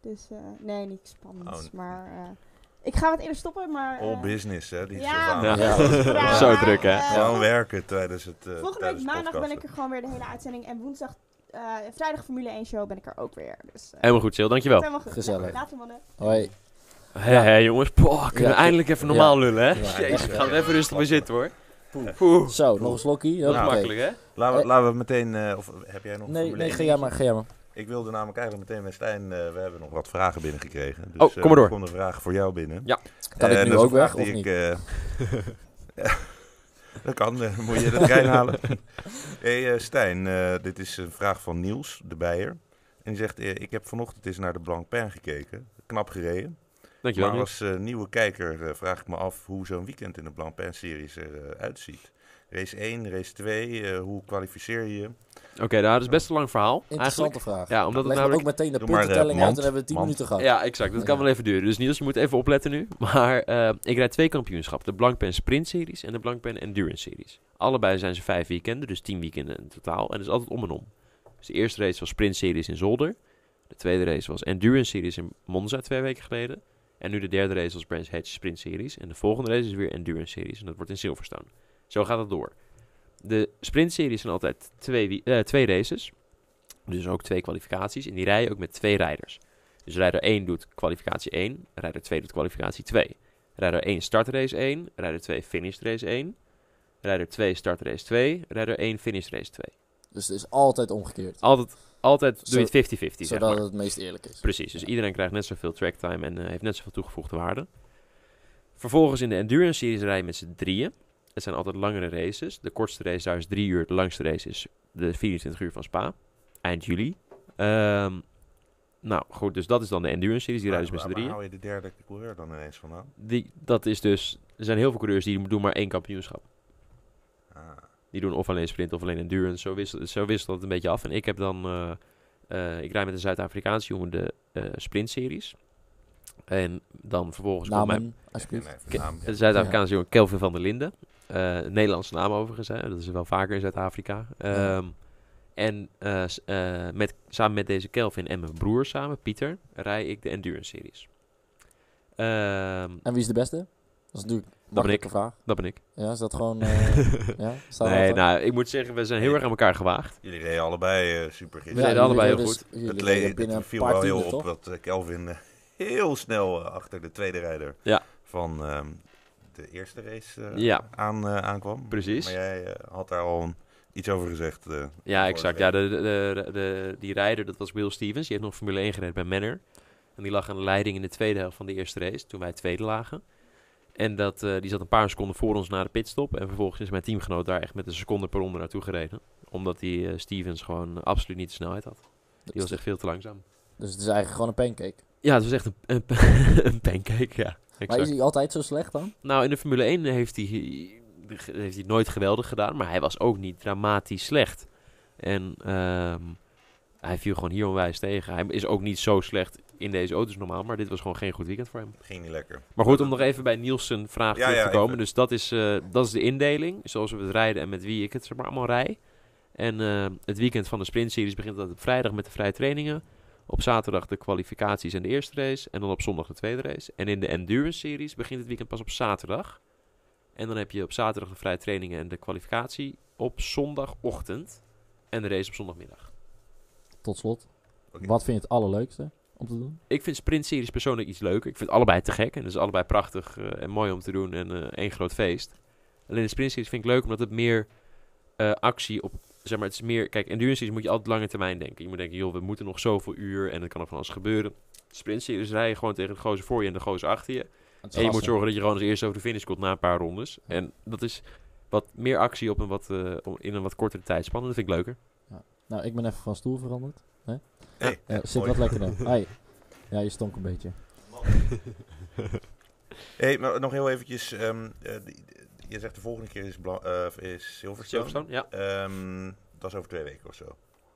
Speaker 4: Dus eh, nee, niet spannend.
Speaker 3: Oh.
Speaker 4: Maar eh, ik ga wat eerder stoppen, maar...
Speaker 3: All business, hè? Die
Speaker 4: ja.
Speaker 1: Ja.
Speaker 2: Ja.
Speaker 1: Zo druk, hè?
Speaker 3: Gewoon werken tijdens het. eh,
Speaker 4: Volgende week maandag ben ik er gewoon weer de hele uitzending. En woensdag, eh, vrijdag Formule 1 show ben ik er ook weer. Dus, eh,
Speaker 1: Helemaal goed, Sil. Dankjewel.
Speaker 4: helemaal goed.
Speaker 2: Gezellig.
Speaker 4: Later mannen.
Speaker 2: Hoi.
Speaker 1: Hé, hé, jongens. Poh, kunnen
Speaker 2: Ja,
Speaker 1: we eindelijk even normaal lullen, hè?
Speaker 2: Ja,
Speaker 1: Jezus, we gaan er even rustig bij zitten, hoor.
Speaker 2: Poeh.
Speaker 1: Poeh.
Speaker 2: Zo, nog een slokkie. Hoppakee.
Speaker 1: makkelijk, hè?
Speaker 3: Laten we,
Speaker 2: Eh,
Speaker 3: laten we meteen. eh, of heb jij nog
Speaker 2: Nee, nee,
Speaker 3: 1
Speaker 2: ga jij maar, ga jij maar.
Speaker 3: Ik wilde namelijk eigenlijk meteen met Stijn. eh, we hebben nog wat vragen binnengekregen. Dus,
Speaker 1: Oh, kom maar door.
Speaker 3: Er komt een vraag voor jou binnen.
Speaker 1: Ja.
Speaker 2: Kan ik nu
Speaker 3: is
Speaker 2: ook weg, of
Speaker 3: ik,
Speaker 2: niet?
Speaker 3: eh, ja, dat kan, eh, moet je de trein halen. hey, eh, Stijn, eh, dit is een vraag van Niels, de Bijer. En die zegt, ik heb vanochtend eens naar de Blancpain gekeken. Knap gereden.
Speaker 1: Dankjewel.
Speaker 3: maar als nieuwe kijker vraag ik me af hoe zo'n weekend in de Blancpain-series eruit uitziet. Race 1, race 2, eh, hoe kwalificeer je je?
Speaker 1: Oké, nou, dat is best een lang verhaal,
Speaker 2: Interessante
Speaker 1: eigenlijk.
Speaker 2: vraag.
Speaker 1: Ja, omdat het
Speaker 2: Leg
Speaker 1: namelijk...
Speaker 2: ook meteen de
Speaker 3: eh,
Speaker 2: puntentelling uit en hebben we 10
Speaker 3: mand.
Speaker 2: minuten gehad.
Speaker 1: Ja, exact. Dat kan
Speaker 2: Ja.
Speaker 1: wel even duren. Dus Niels, je moet even opletten nu. Maar eh, ik rijd twee kampioenschappen. De Blancpain Sprint Series en de Blancpain Endurance Series. Allebei zijn ze vijf weekenden, dus tien weekenden in totaal. En dat is altijd om en om. Dus de eerste race was Sprint Series in Zolder. De tweede race was Endurance Series in Monza twee weken geleden. En nu de derde race was Brands Hatch Sprint Series. En de volgende race is weer Endurance Series. En dat wordt in Silverstone. Zo gaat het door. De Sprint Series zijn altijd twee, eh, twee races. Dus ook twee kwalificaties. En die rijden ook met twee rijders. Dus rijder 1 doet kwalificatie 1, rijder 2 doet kwalificatie 2. Rijder 1 start race 1, rijder 2 finish race 1. Rijder 2 start race 2, rijder 1 finish race 2.
Speaker 2: Dus het is altijd omgekeerd.
Speaker 1: Altijd, altijd doe je het 50-50, zeg
Speaker 2: zodat
Speaker 1: maar.
Speaker 2: het het meest eerlijk is.
Speaker 1: Precies, dus iedereen krijgt net zoveel tracktime en eh, heeft net zoveel toegevoegde waarde. Vervolgens in de Endurance Series rij je met z'n drieën. Het zijn altijd langere races. De kortste race daar is drie uur. De langste race is de 24 uur van Spa. Eind juli. Ehm, nou goed, dus dat is dan de Endurance Series. Die rijden dus met z'n
Speaker 3: waar- waar
Speaker 1: drieën.
Speaker 3: hou je de derde coureur dan ineens vandaan?
Speaker 1: Die, dat is dus... Er zijn heel veel coureurs die doen maar één kampioenschap.
Speaker 3: Ah,
Speaker 1: Die doen of alleen sprint of alleen endurance. Zo wisselt, zo wisselt het een beetje af. En ik heb dan... eh, eh, ik rijd met een Zuid-Afrikaanse jongen de eh sprintseries. En dan vervolgens komt mijn...
Speaker 2: Namen, alsjeblieft.
Speaker 3: nee,
Speaker 1: Ke-
Speaker 3: naam, ja.
Speaker 1: De Zuid-Afrikaanse jongen Kelvin van der Linden. Eh, Nederlandse naam overigens, hè. dat is wel vaker in Zuid-Afrika.
Speaker 2: Ja.
Speaker 1: Ehm, En eh, eh, met, samen met deze Kelvin en mijn broer samen, Pieter, rij ik de Endurance Series. Ehm,
Speaker 2: En wie is de beste? Dat is natuurlijk een
Speaker 1: ben ik.
Speaker 2: vraag.
Speaker 1: dat ben ik.
Speaker 2: Ja, is dat gewoon... eh, ja,
Speaker 1: nee,
Speaker 2: dat
Speaker 1: nou, ik moet zeggen, we zijn heel erg aan elkaar gewaagd.
Speaker 3: Jullie reden allebei super
Speaker 1: Ja,
Speaker 3: gisteren.
Speaker 1: deden allebei
Speaker 2: jullie
Speaker 1: heel
Speaker 2: reden
Speaker 1: goed.
Speaker 2: dus-
Speaker 3: Het,
Speaker 2: reden
Speaker 3: le-
Speaker 2: binnen
Speaker 3: het viel wel heel op
Speaker 2: toch?
Speaker 3: dat Kelvin heel snel achter de tweede rijder
Speaker 1: Ja.
Speaker 3: van ehm, de eerste race eh,
Speaker 1: Ja.
Speaker 3: aan, eh, aankwam.
Speaker 1: Precies.
Speaker 3: Maar jij eh, had daar al een- iets over gezegd. eh,
Speaker 1: Ja, exact. Ja, de, de, de, de- die rijder, dat was Will Stevens. Die heeft nog Formule 1 gereden bij Manor. En die lag aan de leiding in de tweede helft van de eerste race, toen wij tweede lagen. En dat, eh, die zat een paar seconden voor ons na de pitstop. En vervolgens is mijn teamgenoot daar echt met een seconde per ronde naartoe gereden. Omdat die eh, Stevens gewoon absoluut niet de snelheid had. Die was echt veel te langzaam.
Speaker 2: Dus het is eigenlijk gewoon een pancake.
Speaker 1: Ja, het was echt een, een, een pancake, ja.
Speaker 2: Maar is hij altijd zo slecht dan?
Speaker 1: Nou, in de Formule 1 heeft hij dat heeft hij nooit geweldig gedaan, maar hij was ook niet dramatisch slecht. En ehm, hij viel gewoon hier onwijs tegen. Hij is ook niet zo slecht in deze auto's normaal, maar dit was gewoon geen goed weekend voor hem.
Speaker 3: Ging niet lekker.
Speaker 1: Maar goed, om nog even bij Nielsen vraag
Speaker 3: Ja,
Speaker 1: terug
Speaker 3: ja,
Speaker 1: te komen.
Speaker 3: even.
Speaker 1: Dus dat is, eh, dat is de indeling, zoals we het rijden en met wie ik het zeg maar allemaal rij. En eh, het weekend van de sprintseries begint altijd op vrijdag met de vrije trainingen. Op zaterdag de kwalificaties en de eerste race. En dan op zondag de tweede race. En in de endurance series begint het weekend pas op zaterdag. En dan heb je op zaterdag de vrije trainingen en de kwalificatie op zondagochtend. En de race op zondagmiddag.
Speaker 2: Tot slot, wat vind je het allerleukste om te doen?
Speaker 1: Ik vind sprintseries persoonlijk iets leuker. Ik vind het allebei te gek. En het is allebei prachtig eh, en mooi om te doen. En eh, één groot feest. Alleen de sprintseries vind ik leuk omdat het meer eh, actie op... Zeg maar, het is meer... Kijk, endurance moet je altijd lange termijn denken. Je moet denken, joh, we moeten nog zoveel uur en er kan nog van alles gebeuren. Sprintseries rij je gewoon tegen de gozer voor je en de gozer achter je.
Speaker 2: Het
Speaker 1: En je moet zorgen dat je gewoon als eerste over de finish komt na een paar rondes. En dat is wat meer actie op een wat, eh, om- in een wat kortere tijdspan. En dat vind ik leuker.
Speaker 2: Nou, ik ben even van stoel veranderd.
Speaker 3: Hey,
Speaker 2: Ja, zit
Speaker 3: mooi.
Speaker 2: wat lekkerder. Hey. Ja, je stonk een beetje.
Speaker 3: Hey, maar nog heel eventjes. ehm, eh, je zegt de volgende keer is, Bla- eh, is Silverstone.
Speaker 1: Silverstone, ja.
Speaker 3: Ehm, dat is over twee weken of zo.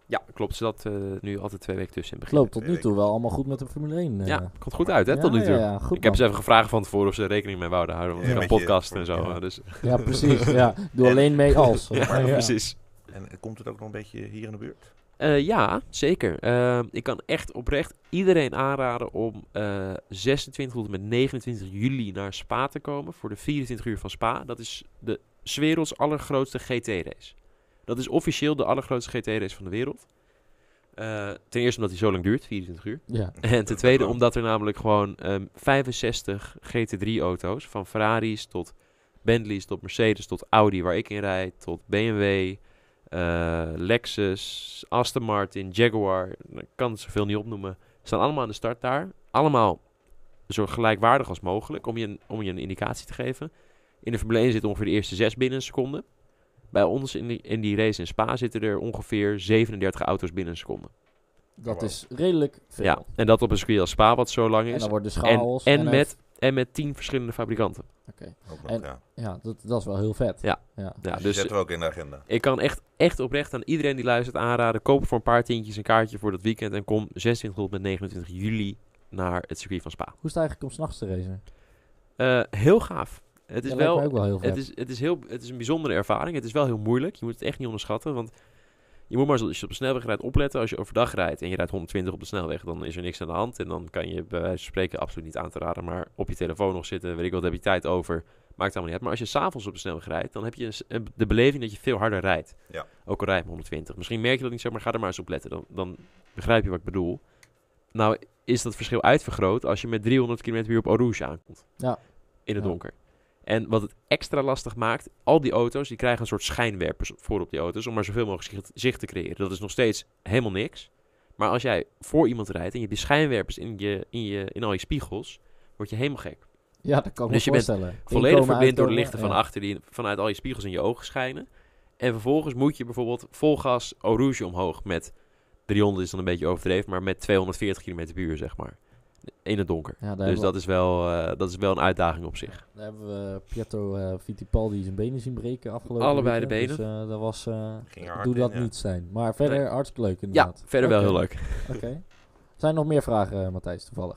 Speaker 1: Ja, klopt. Er zat eh, nu altijd twee weken tussen in het
Speaker 2: Het
Speaker 1: begin.
Speaker 2: loopt tot nu toe wel allemaal goed met de Formule 1. eh.
Speaker 1: Ja, komt goed uit hè, tot nu toe.
Speaker 2: Ja, ja, goed
Speaker 1: ik heb
Speaker 2: man.
Speaker 1: ze even gevraagd van tevoren of ze er rekening mee wouden houden. Want
Speaker 3: Ja, je-
Speaker 1: podcasten en zo.
Speaker 3: ja.
Speaker 1: Dus,
Speaker 2: Ja, precies. Ja. Doe
Speaker 3: En-
Speaker 2: alleen mee als.
Speaker 1: ja, precies.
Speaker 3: En komt het ook nog een beetje hier in de buurt?
Speaker 1: Eh, ja, zeker. Eh, ik kan echt oprecht iedereen aanraden om eh 26 tot en met 29 juli naar Spa te komen voor de 24 uur van Spa. Dat is de werelds allergrootste GT-race. Dat is officieel de allergrootste GT-race van de wereld. Eh, ten eerste omdat hij zo lang duurt, 24 uur.
Speaker 2: Ja.
Speaker 1: En ten tweede omdat er namelijk gewoon ehm, 65 GT3-auto's, van Ferraris tot Bentleys, tot Mercedes, tot Audi, waar ik in rijd, tot BMW, eh, Lexus, Aston Martin, Jaguar, ik kan het zoveel niet opnoemen, staan allemaal aan de start daar. Allemaal zo gelijkwaardig als mogelijk, om je een, om je een indicatie te geven. In de Formule 1 zitten ongeveer de eerste zes binnen een seconde. Bij ons in die, in die race in Spa zitten er ongeveer 37 auto's binnen een seconde.
Speaker 2: Dat
Speaker 3: Wow.
Speaker 2: is redelijk veel.
Speaker 1: Ja, en dat op een circuit als Spa, wat zo lang
Speaker 2: En
Speaker 1: is.
Speaker 2: dan wordt de
Speaker 1: En,
Speaker 2: chaos.
Speaker 1: en,
Speaker 2: er-
Speaker 1: met, en met tien verschillende fabrikanten.
Speaker 2: Oké. En-
Speaker 3: ja.
Speaker 2: Ja, dat, dat is wel heel vet.
Speaker 1: Ja.
Speaker 2: ja.
Speaker 1: Ja,
Speaker 3: Dus, die
Speaker 1: dus
Speaker 3: zetten we ook in de agenda.
Speaker 1: ik kan echt, echt oprecht aan iedereen die luistert aanraden. Koop voor een paar tientjes een kaartje voor dat weekend. En kom 26 tot met 29 juli naar het circuit van Spa.
Speaker 2: Hoe is het eigenlijk om s'nachts te racen?
Speaker 1: Eh, heel gaaf. Het is wel...
Speaker 2: mij ook wel heel vet.
Speaker 1: Het is, het, is heel, het is een bijzondere ervaring. Het is wel heel moeilijk. Je moet het echt niet onderschatten. Want je moet maar als je op de snelweg rijdt opletten. Als je overdag rijdt en je rijdt 120 op de snelweg, dan is er niks aan de hand. En dan kan je bij wijze van spreken absoluut niet aan te raden. Maar op je telefoon nog zitten, weet ik wat, heb je tijd over. Maakt allemaal niet uit. Maar als je s'avonds op de snelweg rijdt, dan heb je een de beleving dat je veel harder rijdt.
Speaker 3: Ja.
Speaker 1: Ook al rijd je maar 120. Misschien merk je dat niet zo, maar ga er maar eens op letten. Dan, dan begrijp je wat ik bedoel. Nou is dat verschil uitvergroot als je met 300 km per uur op Rouge aankomt.
Speaker 2: Ja.
Speaker 1: In het
Speaker 2: Ja.
Speaker 1: donker. En wat het extra lastig maakt, al die auto's die krijgen een soort schijnwerpers voor op die auto's om maar zoveel mogelijk zicht, te creëren. Dat is nog steeds helemaal niks. Maar als jij voor iemand rijdt en je hebt die schijnwerpers in, je, in, je, in al je spiegels, word je helemaal gek.
Speaker 2: ja, dat kan ik
Speaker 1: Dus
Speaker 2: me
Speaker 1: je bent
Speaker 2: voorstellen.
Speaker 1: Volledig
Speaker 2: Inkomen,
Speaker 1: verblind door de lichten van achter die vanuit al je spiegels in je ogen schijnen. En vervolgens moet je bijvoorbeeld vol gas Rouge omhoog met 300 is dan een beetje overdreven, maar met 240 km per uur zeg maar. In het donker.
Speaker 2: Ja,
Speaker 1: Dus dat is, wel, eh, dat is wel een uitdaging op zich.
Speaker 2: Daar hebben we Pietro eh, Fittipaldi zijn benen zien breken afgelopen
Speaker 1: Allebei de
Speaker 2: weekend.
Speaker 1: benen.
Speaker 2: Dus eh, dat was... doe
Speaker 3: in,
Speaker 2: dat
Speaker 3: ja.
Speaker 2: niet zijn. Maar verder
Speaker 1: Nee.
Speaker 2: hartstikke leuk
Speaker 1: Ja,
Speaker 2: inderdaad.
Speaker 1: verder wel heel leuk.
Speaker 2: Oké. Zijn er nog meer vragen, eh, Matthijs, toevallig?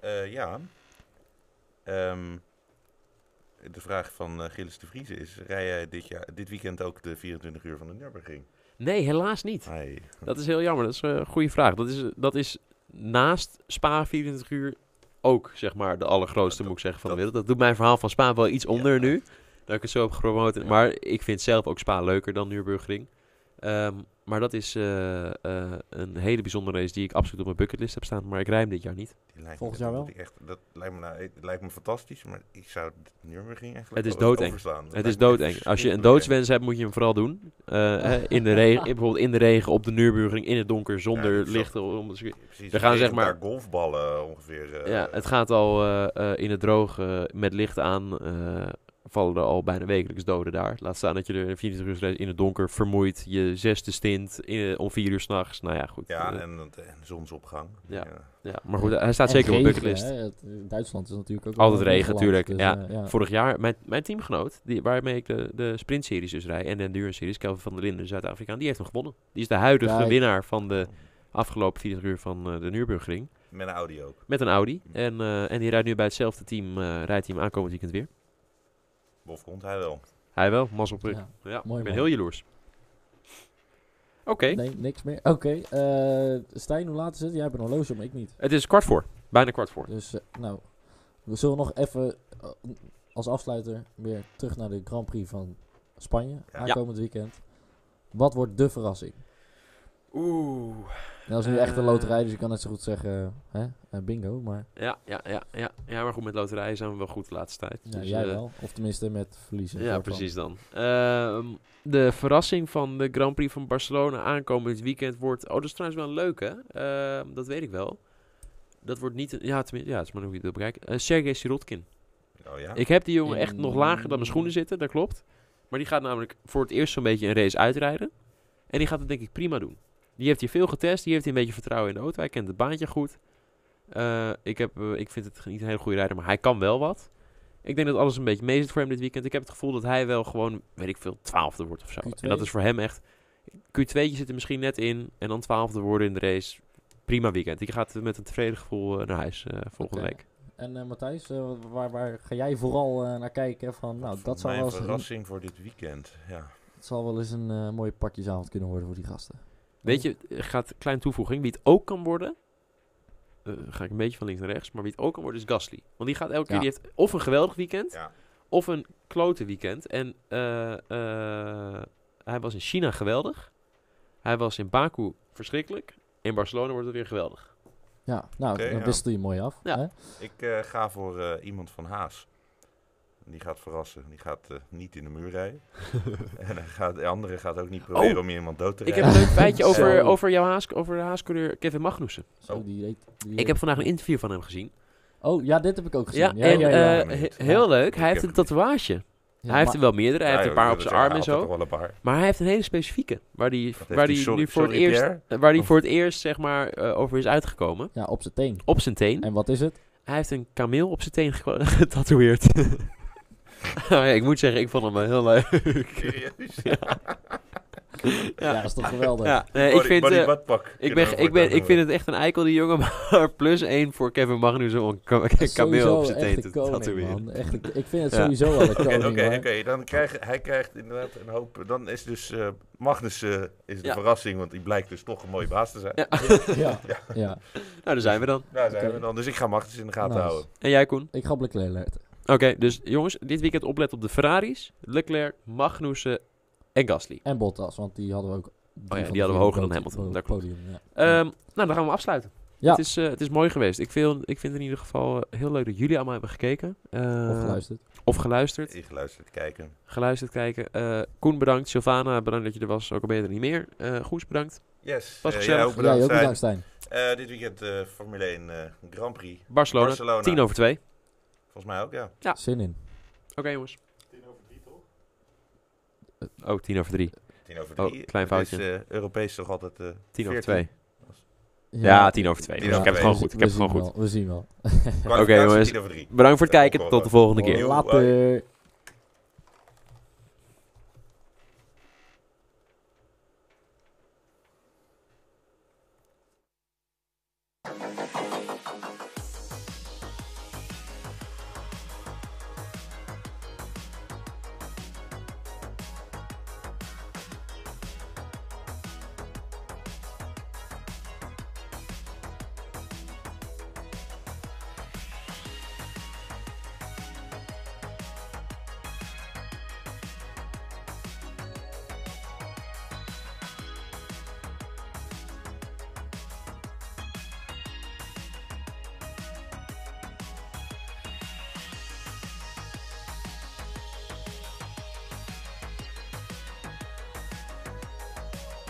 Speaker 3: Eh, ja. Ehm, de vraag van eh, Gilles de Vries is: rij jij dit, jaar, dit weekend ook de 24 uur van de Nürburgring?
Speaker 1: Nee, helaas niet.
Speaker 3: Hey.
Speaker 1: Dat is heel jammer. Dat is eh, een goede vraag. Dat is, dat is naast Spa 24 uur ook, zeg maar, de allergrootste,
Speaker 3: Ja,
Speaker 1: moet ik zeggen, van
Speaker 3: dat-
Speaker 1: de wereld. Dat doet mijn verhaal van Spa wel iets onder
Speaker 3: Ja.
Speaker 1: nu. Dat ik het zo heb gepromoot. Maar ik vind zelf ook Spa leuker dan Nürburgring. Ehm, maar dat is eh, eh, een hele bijzondere race die ik absoluut op mijn bucketlist heb staan. Maar ik rij hem dit jaar niet.
Speaker 3: Die lijkt
Speaker 2: Volgend jaar
Speaker 3: dat
Speaker 2: wel?
Speaker 3: Echt, dat lijkt me, nou, het lijkt me fantastisch, maar ik zou de Nürburgring eigenlijk
Speaker 1: Het is doodeng. Het is doodeng. Als je een doodswens hebt, moet je hem vooral doen. Eh, hè, in de regen, bijvoorbeeld in de regen, op de Nürburgring, in het donker, zonder
Speaker 3: zo.
Speaker 1: lichten. Om.
Speaker 3: Precies,
Speaker 1: We gaan zeg maar-
Speaker 3: golfballen ongeveer. eh,
Speaker 1: Ja, het gaat al eh, eh, in het droog met licht aan. Eh, vallen er al bijna wekelijks doden daar. Laat staan dat je er 24 uur in het donker vermoeit. Je zesde stint in, om vier uur s'nachts. Nou ja, goed.
Speaker 3: Ja,
Speaker 1: Eh,
Speaker 3: en, en zonsopgang.
Speaker 1: Ja. ja, maar goed, hij staat
Speaker 2: En
Speaker 1: zeker op de bucketlist.
Speaker 2: hè. Het- Duitsland is natuurlijk ook
Speaker 1: Altijd regen,
Speaker 2: regenland,
Speaker 1: tuurlijk,
Speaker 2: dus,
Speaker 1: ja.
Speaker 2: eh,
Speaker 1: Vorig jaar, mijn, mijn teamgenoot, die, waarmee ik de, de sprintseries dus rijd en de endurance-series, Kelvin van der Linden, de Zuid-Afrikaan, die heeft hem gewonnen. Die is de huidige
Speaker 2: Kijk.
Speaker 1: winnaar van de afgelopen 24 uur van eh, de Nürburgring.
Speaker 3: Met een Audi ook.
Speaker 1: Met een Audi. En, eh, en die rijdt nu bij hetzelfde team, eh rijdt hij hem aankomend weekend weer.
Speaker 3: Bof komt hij wel.
Speaker 1: Hij wel, mazzel op
Speaker 2: Ja.
Speaker 1: Ja,
Speaker 2: Mooi
Speaker 1: ik ben
Speaker 2: man.
Speaker 1: heel jaloers. Oké,
Speaker 2: Nee, niks meer. Oké, eh, Stijn, hoe laat is het? Jij hebt een horloge, maar ik niet.
Speaker 1: het is kwart voor. Bijna kwart voor.
Speaker 2: Dus, eh, nou, we zullen nog even eh, als afsluiter weer terug naar de Grand Prix van Spanje,
Speaker 3: Ja.
Speaker 2: aankomend weekend. Wat wordt de verrassing?
Speaker 1: Oeh.
Speaker 2: Dat is nu echt een
Speaker 1: Eh.
Speaker 2: loterij, dus je kan net zo goed zeggen, hè, eh, bingo, maar
Speaker 1: Ja, ja, ja, ja. ja, maar goed, met loterijen zijn we wel goed de laatste tijd.
Speaker 2: ja,
Speaker 1: Dus,
Speaker 2: jij
Speaker 1: eh,
Speaker 2: wel. Of tenminste met verliezen.
Speaker 1: Ja, precies dan. Ehm, de verrassing van de Grand Prix van Barcelona aankomend weekend wordt... Oh, dat is trouwens wel een leuke. Ehm, dat weet ik wel. Dat wordt niet... een- Ja, tenminste, ja, het is maar hoe je het wil bekijken. Eh Sergej Sirotkin.
Speaker 3: Oh ja?
Speaker 1: Ik heb die jongen echt
Speaker 2: In-
Speaker 1: nog lager dan mijn schoenen zitten, dat klopt. Maar die gaat namelijk voor het eerst zo'n beetje een race uitrijden. En die gaat het denk ik prima doen. Die heeft hier veel getest, die heeft hier een beetje vertrouwen in de auto. Hij kent het baantje goed. Eh, ik, heb, eh, ik vind het niet een hele goede rijder, maar hij kan wel wat. Ik denk dat alles een beetje mee zit voor hem dit weekend. Ik heb het gevoel dat hij wel gewoon, weet ik veel, twaalfde wordt of zo.
Speaker 2: Q2?
Speaker 1: En dat is voor hem echt... Q2'tje zit er misschien net in. En dan twaalfde worden in de race. Prima weekend. Die gaat met een tevreden gevoel eh, naar huis eh, volgende week.
Speaker 2: En eh, Matthijs, waar, waar ga jij vooral naar kijken? Van, nou, dat zal,
Speaker 3: Mijn
Speaker 2: wel eens, een-
Speaker 3: verrassing voor dit weekend. Ja.
Speaker 2: het zal wel eens een mooie pakjesavond kunnen worden voor die gasten.
Speaker 1: Weet je, gaat kleine toevoeging. Wie het ook kan worden. eh, ga ik een beetje van links naar rechts. Maar wie het ook kan worden is Gasly. Want die gaat elke keer. Die heeft of een geweldig weekend.
Speaker 3: Ja.
Speaker 1: Of een klote weekend. En eh, eh, hij was in China geweldig. Hij was in Baku verschrikkelijk. In Barcelona wordt het weer geweldig.
Speaker 2: Ja, nou,
Speaker 3: Oké,
Speaker 2: dan je mooi af.
Speaker 1: Ja.
Speaker 2: Hè?
Speaker 3: Ik eh, ga voor eh, iemand van Haas. Die gaat verrassen. Die gaat eh, niet in de muur rijden. en hij gaat, de andere gaat ook niet proberen
Speaker 1: Oh.
Speaker 3: om iemand dood te
Speaker 1: Ik heb
Speaker 3: rijden.
Speaker 1: een leuk feitje over, over jouw haas, over de haascoureur Kevin Magnussen.
Speaker 2: Zo,
Speaker 3: Oh.
Speaker 2: die die
Speaker 1: Ik heb vandaag een interview van hem gezien.
Speaker 2: Oh, ja, dit heb ik ook gezien.
Speaker 1: Ja,
Speaker 2: Ja,
Speaker 1: en
Speaker 2: ja, ja.
Speaker 1: eh, he- heel leuk.
Speaker 3: Ik
Speaker 1: Hij heeft een tatoeage.
Speaker 2: Ja,
Speaker 1: hij heeft er wel meerdere. Hij
Speaker 3: Ja,
Speaker 1: heeft een paar op zijn arm en zo. Maar hij heeft een hele specifieke. Waar hij,
Speaker 3: Wat
Speaker 1: waar die?
Speaker 3: Sorry-
Speaker 1: nu voor het eerst,
Speaker 3: Pierre?
Speaker 1: waar die voor het eerst zeg maar, eh, over is uitgekomen.
Speaker 2: Ja, op zijn teen.
Speaker 1: Op zijn teen.
Speaker 2: En wat is het?
Speaker 1: Hij heeft een kameel op zijn teen ge- getatoeëerd. Nou ja, ik moet zeggen, ik vond hem wel heel leuk.
Speaker 3: Serieus?
Speaker 2: Ja, dat is toch geweldig.
Speaker 1: Ja, nee, ik vind... eh, ik, ben, ik, ben, ik vind het echt een eikel, die jongen. Maar plus één voor Kevin Magnussen om een kameel op zijn teen te tatoeëren.
Speaker 2: Echt, ik vind het
Speaker 1: Ja.
Speaker 2: sowieso wel een koning.
Speaker 3: oké. Dan krijgt hij krijgt inderdaad een hoop. Dan is dus eh, Magnus eh, is de
Speaker 1: Ja.
Speaker 3: verrassing, want die blijkt dus toch een mooie baas te zijn.
Speaker 1: Ja.
Speaker 2: Ja, ja.
Speaker 1: Nou, daar zijn we dan.
Speaker 3: Daar zijn we dan. Dus ik ga Magnus in de gaten
Speaker 2: Nice.
Speaker 3: houden.
Speaker 1: En jij, Koen?
Speaker 2: Ik ga op Leclerc
Speaker 1: Oké, dus jongens, dit weekend opletten op de Ferraris. Leclerc, Magnussen en Gasly.
Speaker 2: En Bottas, want die hadden we ook.
Speaker 1: Oh ja, die
Speaker 2: de
Speaker 1: hadden we hoger dan Hamilton, dat klopt.
Speaker 2: podium, ja.
Speaker 1: Ehm, nou, dan gaan we afsluiten.
Speaker 2: Ja.
Speaker 1: Het, is, eh, het is mooi geweest. Ik, vind, ik vind in ieder geval eh, heel leuk dat jullie allemaal hebben gekeken. Eh,
Speaker 2: Of geluisterd.
Speaker 1: Of geluisterd.
Speaker 3: Ik geluisterd kijken.
Speaker 1: Geluisterd kijken. Eh, Koen bedankt. Sylvana bedankt dat je er was. Ook al ben je er niet meer. Eh Goes bedankt.
Speaker 3: Yes.
Speaker 1: Was gezellig.
Speaker 3: jij ook bedankt,
Speaker 2: ook
Speaker 3: Stijn.
Speaker 2: bedankt, Stijn.
Speaker 3: Eh, dit weekend Formule 1 eh, Grand Prix.
Speaker 1: Barcelona,
Speaker 3: Barcelona.
Speaker 1: 10 over 2.
Speaker 3: Volgens mij ook, ja.
Speaker 1: Ja.
Speaker 2: Zin in.
Speaker 1: Oké jongens. Oh, 10 over 3.
Speaker 3: 10 over
Speaker 1: Oh,
Speaker 3: 3.
Speaker 1: klein foutje.
Speaker 3: Is eh, Europees toch altijd... eh
Speaker 1: 10 over
Speaker 3: 14.
Speaker 1: 2. Ja, 10 over 2.
Speaker 3: Tien
Speaker 1: ik
Speaker 3: over
Speaker 1: heb het
Speaker 3: twee.
Speaker 1: gewoon goed. Ik
Speaker 2: We
Speaker 1: heb het gewoon goed.
Speaker 2: wel, We zien wel.
Speaker 1: Oké, jongens.
Speaker 3: 10 over 3.
Speaker 1: Bedankt voor het kijken. Tot de volgende keer.
Speaker 2: Later.